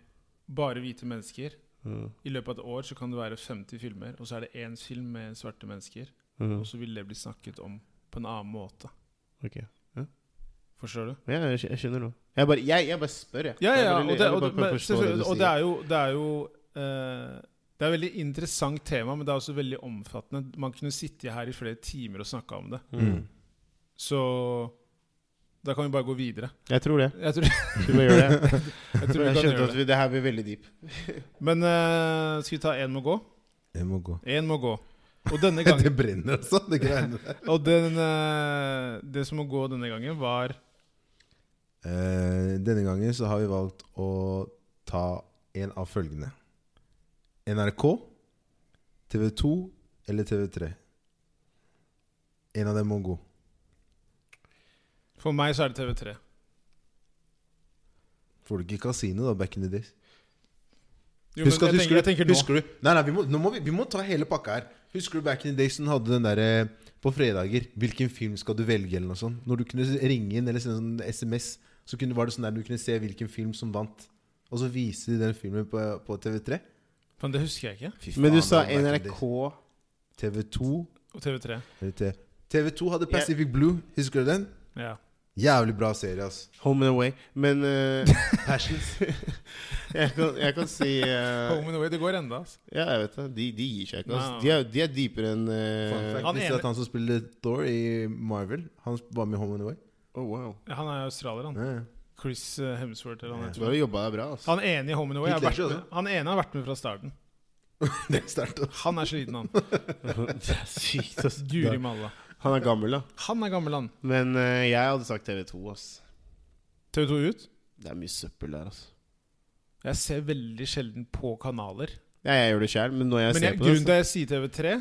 bare hvite mennesker. Mm. I løpet av et år så kan det være 50 filmer, og så er det én film med svarte mennesker. Mm. Og så vil det bli snakket om på en annen måte. Ok. Forstår du? Ja, jeg, jeg skjønner nå. Jeg jeg, jeg bare spør, jeg. Ja, ja, bare- og det, og, og det er jo, det er jo eh, Det er et veldig interessant tema, men det er også veldig omfattende. Man kunne sitte her i flere timer og snakke om det. Mm. Så da kan vi bare gå videre. Jeg tror det. Jeg tror, Du må gjøre det. jeg tror Jeg kan skjønte gjøre at det. vi, det her blir veldig deep. Men uh, skal vi ta én må gå? Én må gå. En må gå. Og denne Det brenner, også, det greiene der. Og den, uh, det som må gå denne gangen, var uh, denne gangen så har vi valgt å ta en av følgende. NRK, TV2 eller TV3. En av dem må gå. For meg så er det TV3. Får du ikke kasino da, back in the days? Jo, Husk at, jeg, husker, tenker, jeg du, tenker husker du Nei, nei, vi må, må vi, vi må ta hele pakka her. Husker du back in the days Som hadde den derre på fredager Hvilken film skal du velge, eller noe sånt? Når du kunne ringe inn eller sende sånn SMS, så kunne, var det sånn der du kunne se hvilken film som vant. Og så vise de den filmen på, på TV3. Men det husker jeg ikke. Fy Men du sa NRK. TV2 Og TV3. TV TV2 hadde Pacific Blue. Husker du den? Ja. Jævlig bra serie, ass. Home and away. Men uh, Passions. jeg, kan, jeg kan si uh, Home and Away, det går enda. ass. Ja, jeg vet det. De, de gir seg ikke. ass. De er, de er dypere enn uh, Fun fact, Han Visste ene- at han som spiller Thor i Marvel, han var med i Home and Away? Oh, wow. Han er australier, han. Ja, ja. Chris eh, Hemsworth. Eller han, Ja. Du har jobba deg bra. Altså. han ene i Home and Away har vært med, han ene har vært med fra starten. Det er sterkt. Han er sliten, han. det er sykt. ass. Guri malla. Han er gammel, da. Han er gammel, han. Men uh, jeg hadde sagt TV2. ass TV2 ut. Det er mye søppel der. ass Jeg ser veldig sjelden på kanaler. Ja, jeg gjør det sjøl, men når jeg Men ser jeg, på det grunnen til at jeg sier TV3,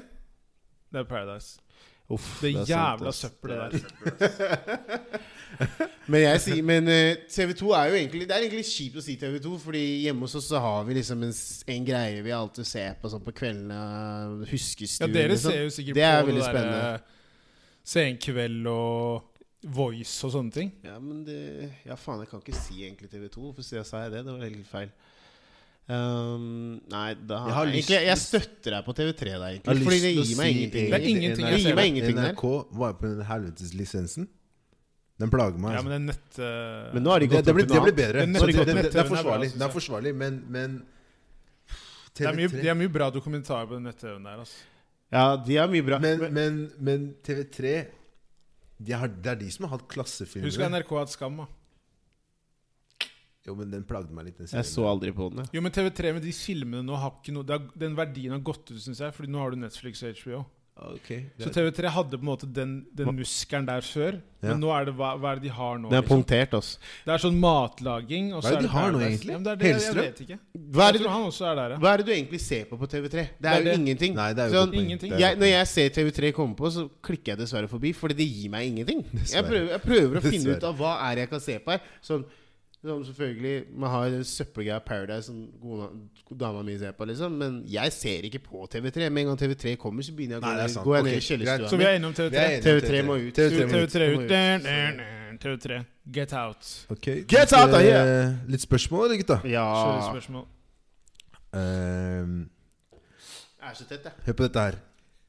det er Paradise. Uff, Det er jævla søppelet der. er- Men jeg sier Men eh, TV2 er jo egentlig Det er egentlig kjipt å si TV2, Fordi hjemme hos oss så har vi liksom en, en greie vi alltid ser på sånn på kveldene. Huskestue. Ja, dere liksom. ser jo sikkert Det er på veldig det derre Senkveld og Voice og sånne ting. Ja, men det Ja, faen, jeg kan ikke si egentlig TV2. Hvorfor sier jeg sa jeg det? Det var helt feil. Um, nei, da Jeg har lyst- egentlig, jeg støtter deg på TV3 der, egentlig. Fordi det gir meg si ingenting. Det er ingenting jeg ser Det meg ingenting. NRK var på den helveteslisensen. Den plager meg. Ja, Altså. men det er nett... Uh, Men nå har de gått det, opp blir, det blir bedre. Det, det, det, det, er forsvarlig, det er forsvarlig men, men det, er mye, det er mye bra dokumentarer på den nett-TV-en der. Altså. Ja, de er mye bra. Men, men, men TV3 de har, Det er de som har hatt klassefilmer. Husk NRK har hatt Skam. da Jo, men den plagde meg litt. Den jeg så aldri på den. Jo, men TV3 med de filmene nå har ikke noe har, Den verdien har gått ut, syns jeg. Fordi nå har du Netflix og HBO. Ok, Så TV3 hadde på en måte den, den muskelen der før. Ja. Men nå er det hva, hva er det de har nå? Det er liksom? punktert, altså. Det er sånn matlaging. Og Hva er det de har nå, egentlig? Ja, det er det, jeg vet ikke. Hva er, det også er der, ja. hva er det du egentlig ser på på TV3? Det Det er er jo det. ingenting. Nei, det er jo Sånn, ingenting. Er jeg, når jeg ser TV3 komme på, så klikker jeg dessverre forbi, Fordi det gir meg ingenting. Jeg prøver, jeg prøver å finne ut av hva er jeg kan se på her. Sånn, sånn selvfølgelig Man har den søppelgreia Paradise som dama mi ser på, liksom. Men jeg ser ikke på TV3. Med en gang TV3 kommer, så begynner jeg å Nei, gå, ned i kjellerstua. Så vi er innom er TV3. enige om TV3 må ut. TV3 må ut. TV3 ut. ut. Der, der, der. TV3. Get out. Ok, Get out of eh, here! Litt spørsmål, eller, gutta? Ja spørsmål. Ehm, Jeg er så tett, jeg. hør på dette her.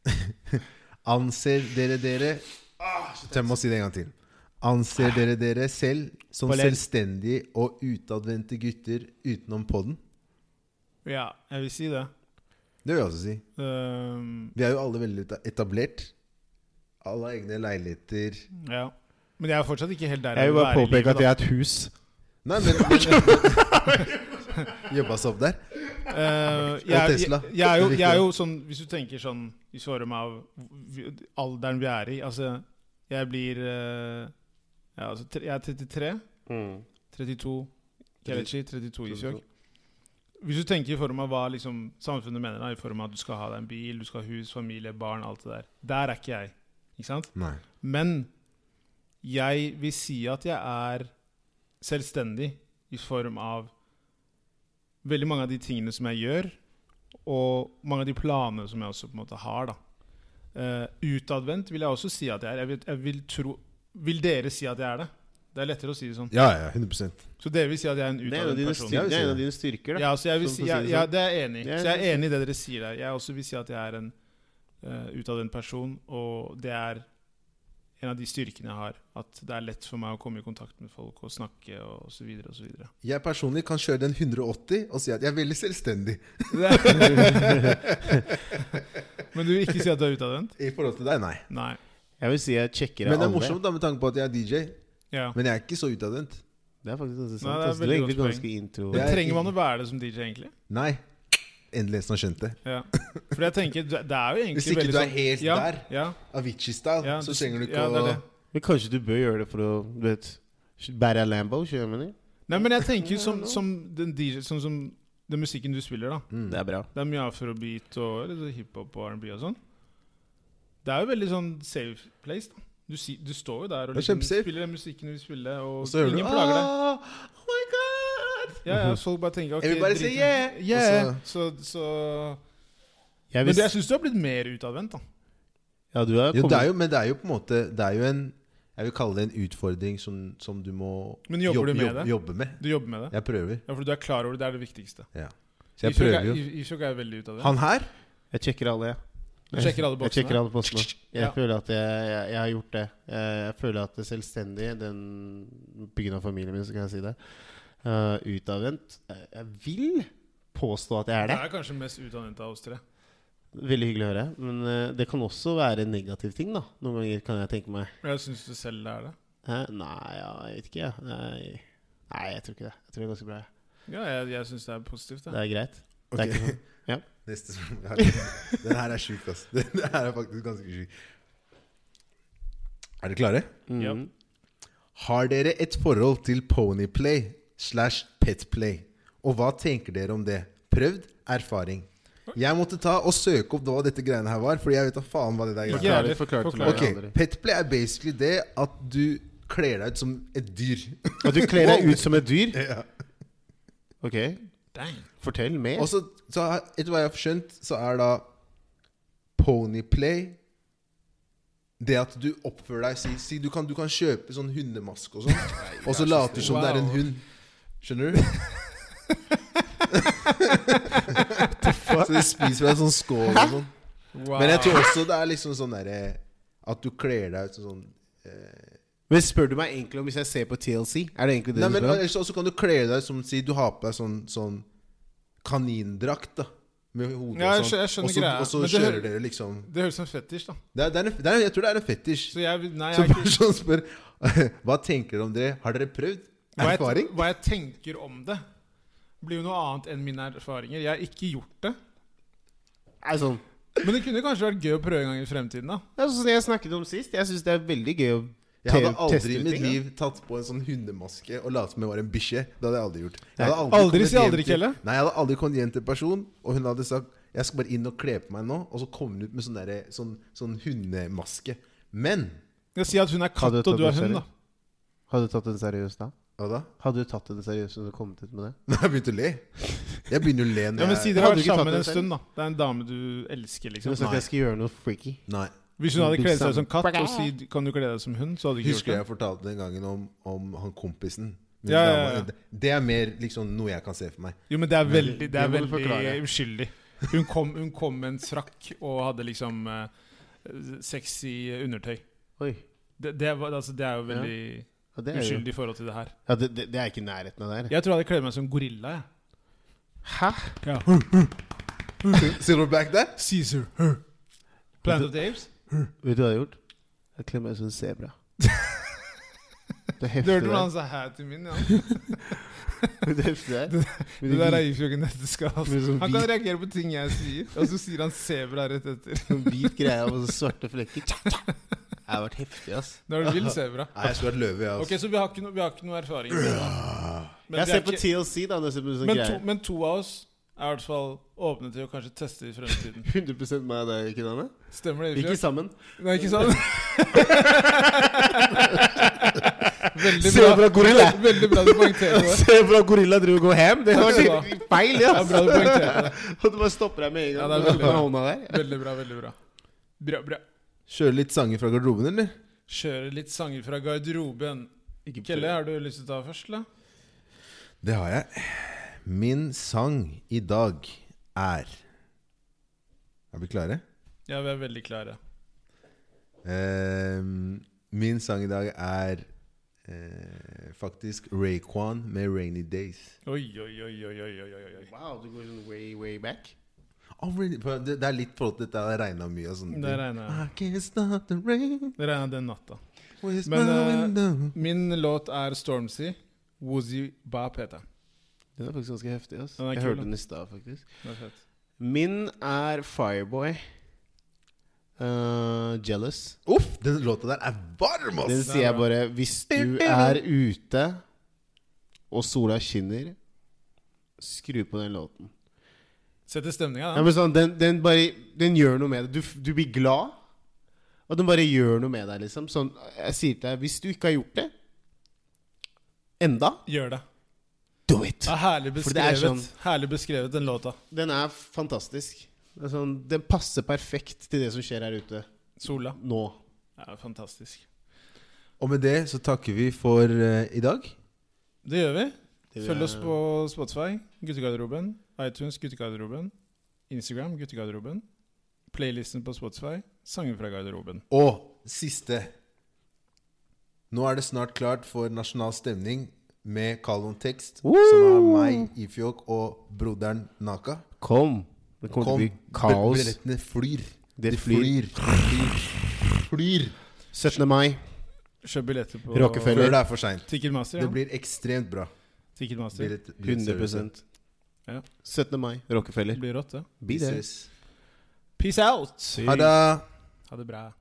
Anser dere dere Ah, Så jeg må si det en gang til. Anser dere dere selv som selvstendige og utadvendte gutter utenom podden? Ja, jeg vil si det. Det vil jeg også si. Um, Vi er jo alle veldig etablert. Alle har egne leiligheter. ja. Men jeg er fortsatt ikke helt der Jeg vil bare påpeke at jeg er et hus. Nei, men, men Jobba seg opp der? Uh, jeg, Tesla. Jeg, jeg, er jo, jeg er jo sånn Hvis du tenker sånn i form av alderen vi er i Altså, jeg blir eh, ja, altså, Jeg er 33. Mm. 32 Kelechi, 32 Isjok. Hvis du tenker i form av hva liksom, samfunnet mener, da, i form av at du skal ha deg en bil, du skal ha hus, familie, barn, alt det der Der er ikke jeg. Ikke sant? Nei. Men jeg vil si at jeg er selvstendig i form av veldig mange av de tingene som jeg gjør, og mange av de planene som jeg også på en måte har. da. Eh, utadvendt vil jeg også si at jeg er. Jeg vil, jeg vil, tro, vil dere si at jeg er det? Det er lettere å si det sånn. Ja, ja, 100% Så dere vil si at jeg er en utadvendt person? styr, det er en av dine styrker, da. Ja, jeg vil Sånn si, ja, det ja, sånn. det er jeg enig i. Så jeg er enig i det dere sier der. Jeg også vil si at jeg er en uh, utadvendt person, og det er en av de styrkene jeg har. At det er lett for meg å komme i kontakt med folk og snakke og så videre og så videre. Jeg personlig kan kjøre den 180 og si at jeg er veldig selvstendig Men du vil ikke si at du er utadvendt? i forhold til deg. Nei. Nei. Jeg vil si jeg sjekker Men det er morsomt da med tanke på at jeg er DJ. Ja. Men jeg er ikke så utadvendt. Det er faktisk ganske sant. Nei, det er altså, du er veldig egentlig godt ganske intro. Men er trenger man å være det som DJ, egentlig? Nei. Endelig en som har skjønt det. Ja. For jeg tenker, det er jo egentlig Hvis ikke du er sånn- helt sånn, der, Ja, Avicii-style, ja, så trenger du ikke ja, det å det. Men kanskje du bør gjøre det for å du vet, bære Lambo? Nei, men jeg tenker som, som den DJ Sånn som den musikken du spiller, da. mm. Det er bra. Det er mye afrobeat og hiphop og R&B og sånn. Det er jo veldig sånn safe place. da Du, si, du står jo der og liksom spiller den musikken du vil spille, og, Og så hører du plager deg. «Ah, Oh my god! Ja, ja, folk bare tenker okay, Everybody say yeah! Yeah. Så, så Jeg Men det, jeg syns du har blitt mer utadvendt, da. ja, du er Jo, det er jo, men det er jo på en måte Det er jo en Jeg vil kalle det en utfordring som, som du må Men jobber du med jobbe, det? jobbe med. Du jobber med det. Jeg prøver. Ja, For du er klar over det. Det er det viktigste. Så jeg Ishok prøver er, jo. Ishok er veldig utadvendt. Han her Jeg sjekker alle, jeg. Du sjekker alle Jeg sjekker alle postene. Jeg Ja. føler at jeg, jeg, jeg har gjort det. Jeg, jeg føler at det selvstendig, den byggen av familien min, så kan jeg si det, uh, utadvendt Jeg jeg vil påstå at jeg er Det det. er kanskje mest utadvendt av oss tre. Veldig hyggelig å høre. Men uh, det kan også være en negativ ting, da. Noen ganger kan jeg tenke meg. Jeg syns du selv det er det. Hæ? Nei, ja, jeg vet ikke, jeg. Nei. Nei, jeg tror ikke det. Jeg tror det er ganske bra. Ja, jeg, jeg syns det er positivt. Det Det. er greit. Ok. Det er ikke sånn. Neste spørsmål. Den her er sjuk, ass. Den her er faktisk ganske sjuk. Er dere klare? Mm. Ja. Har dere et forhold til ponyplay slash petplay? Og hva tenker dere om det? Prøvd? Erfaring? Jeg måtte ta og søke opp hva dette greiene her var, Fordi jeg vet da faen hva det der greiene er. jeg Forklar, heller. forklar til meg Ok. Petplay er basically det at du kler deg ut som et dyr. At du kler deg ut som et dyr? ja. Ok, Dang. fortell mer. Og så, så har- etter hva jeg har skjønt, så er da ponyplay det at du oppfører deg Si, si du, kan, du kan kjøpe sånn hundemaske og sånn, og så later som det er en Wow. hund. Skjønner du? så de spiser fra en sånn skål og sånn. Wow. Men jeg tror også det er liksom sånn derre At du kler deg ut som sånn eh, Men spør du meg egentlig om hvis jeg ser på TLC? Er det egentlig det Nei, du men spør om? ellers også kan du kle deg som Si du har på deg sånn, sånn kanindrakt, da. Med hodet Ja, jeg og skjø- sånn. jeg skjønner greia. og så Men det kjører dere liksom Det høres ut som fetisj, da. det er, det er en, det er, Jeg tror det er en fetisj. Så jeg, nei, Så jeg, har ikke- personen spør Hva tenker dere om det? Har dere prøvd? hva, jeg, Erfaring? hva jeg tenker om det, blir jo noe annet enn mine erfaringer. Jeg har ikke gjort det. Er sånn. Men det kunne kanskje vært gøy å prøve en gang i fremtiden. da Det er sånn som jeg snakket om sist. Jeg syns det er veldig gøy å Jeg hadde aldri i mitt liv tatt på en sånn hundemaske og latt som jeg var en bikkje. Det hadde jeg aldri gjort. Jeg hadde aldri aldri si aldri, Kelle. Nei, jeg hadde aldri kommet hjem til en person, og hun hadde sagt Jeg skal bare inn og kle på meg nå, og så kom hun ut med sånn, der, sånn, sånn hundemaske. Men Jeg sier at hun er katt, og du er hund, da. Hadde du tatt den seriøst da? Hva da? Hadde du tatt den seriøst og kommet ut med det? Nei, jeg begynte å le. Jeg begynner å le når Ja, men Si dere har vært sammen en stund, da. Det er en dame du elsker, liksom. Du sagt ikke jeg skal gjøre noe freaky. Nei. Hvis hun hadde Du kledd seg ut som katt og si 'kan du kle deg som hund', så hadde du ikke Husker gjort jeg fortalte den gangen om, om han kompisen? Min Ja, ja, ja. Det- Det er mer liksom noe jeg kan se for meg. Jo, men det er veldig, det det er må du veldig forklare. uskyldig. Hun kom, hun kom med en frakk og hadde liksom eh, sexy undertøy. Oi. Det, det, var, altså, det er jo veldig Ja, det er jo uskyldig i forhold til det her. ja, det, det, det er ikke i nærheten av det her. Jeg tror jeg hadde kledd meg som gorilla. jeg. Hæ? Ja. Silverback der? Caesar. Planet of the Apes. Vet du hva jeg har gjort? Jeg kler meg som en sebra. Det Du hørte hvordan han sa hæ til min? Ja. Det er heftig det. Det- Det der er giftig nøtteskall. altså. sånn Han kan reagere på ting jeg sier, og så sier han sebra rett etter. sånn hvit greie og så svarte flekker. Jeg har vært heftig, ass. Nå er du vill sebra. Nei, jeg skulle vært løve, jeg. Ok. Så vi har ikke, no, vi har ikke noe erfaring. med det, da. Men, Jeg ser er på TLC, da. Men, to, men to av oss er i hvert fall åpne til å kanskje teste i fremtiden. 100 meg og deg, ikke Danne? Stemmer det? Ikke sammen. Nei, ikke sammen. Veldig bra. bra gorilla. Veldig, bra du poengterer det. Sebra gorilla driver og går hjem. Det var feil, Ja, bra du det. Og du bare stopper deg med en gang. Ja, det er veldig bra. hånda der. Veldig bra, veldig bra. Bra, bra. Kjøre litt sanger fra garderoben, eller? Kjøre litt sanger fra garderoben. Kelle, har du lyst til å ta først, eller? Det har jeg. Min sang i dag er Er vi klare? Ja, vi er veldig klare. Ehm, min sang i dag er eh, faktisk Rayquan med 'Rainy Days'. Oi, oi, oi, oi, oi, oi, oi. Wow, du går sånn way, way back. Oh, really? Det, det er litt forhold til dette det regna mye og sånn. Det regner jeg. I can't stop the rain Det regner den natta. Men, eh. Min låt er 'Stormsea'. Woozy Bap heter den. Den er faktisk ganske heftig. ass Jeg kul, hørte den i stad, faktisk. Er. Min er Fireboy. Uh, jealous. Uff, den låta der er varm, Den sier jeg bare Hvis du er ute, og sola skinner, skru på den låten. Setter stemninga, Ja, sånn, den, den, bare, den gjør noe med deg. Du, du blir glad, og den bare gjør noe med deg. Liksom. Sånn, jeg sier til deg, hvis du ikke har gjort det enda, Gjør det. Do it! Ja, herlig er beskrevet. sånn- Herlig beskrevet, den låta. Den er fantastisk. Det er sånn, den passer perfekt til det som skjer her ute Sola. nå. Ja, fantastisk. Og med det så takker vi for uh, i dag. Det gjør vi. Det Følg oss på Spotify, Guttegarderoben, iTunes, Guttegarderoben, Instagram, Guttegarderoben, Playlisten på Spotify. Sanger fra garderoben. Og siste Nå er det snart klart for nasjonal stemning med Kalvon Tekst, som er meg, Ifjok og broderen Naka. Kom. Det kommer Kom, til å bli kaos. billettene flyr. Det De flyr. flyr. flyr. 17. mai. Kjøp billetter på Rockefeller. Før det er for seint. Ticketmaster. Det blir ekstremt bra. Ticketmaster. Billett- billett, 100 Ja. 17. mai. Det blir rått, det. Be there. ses. Peace out! Ha det. Ha det bra.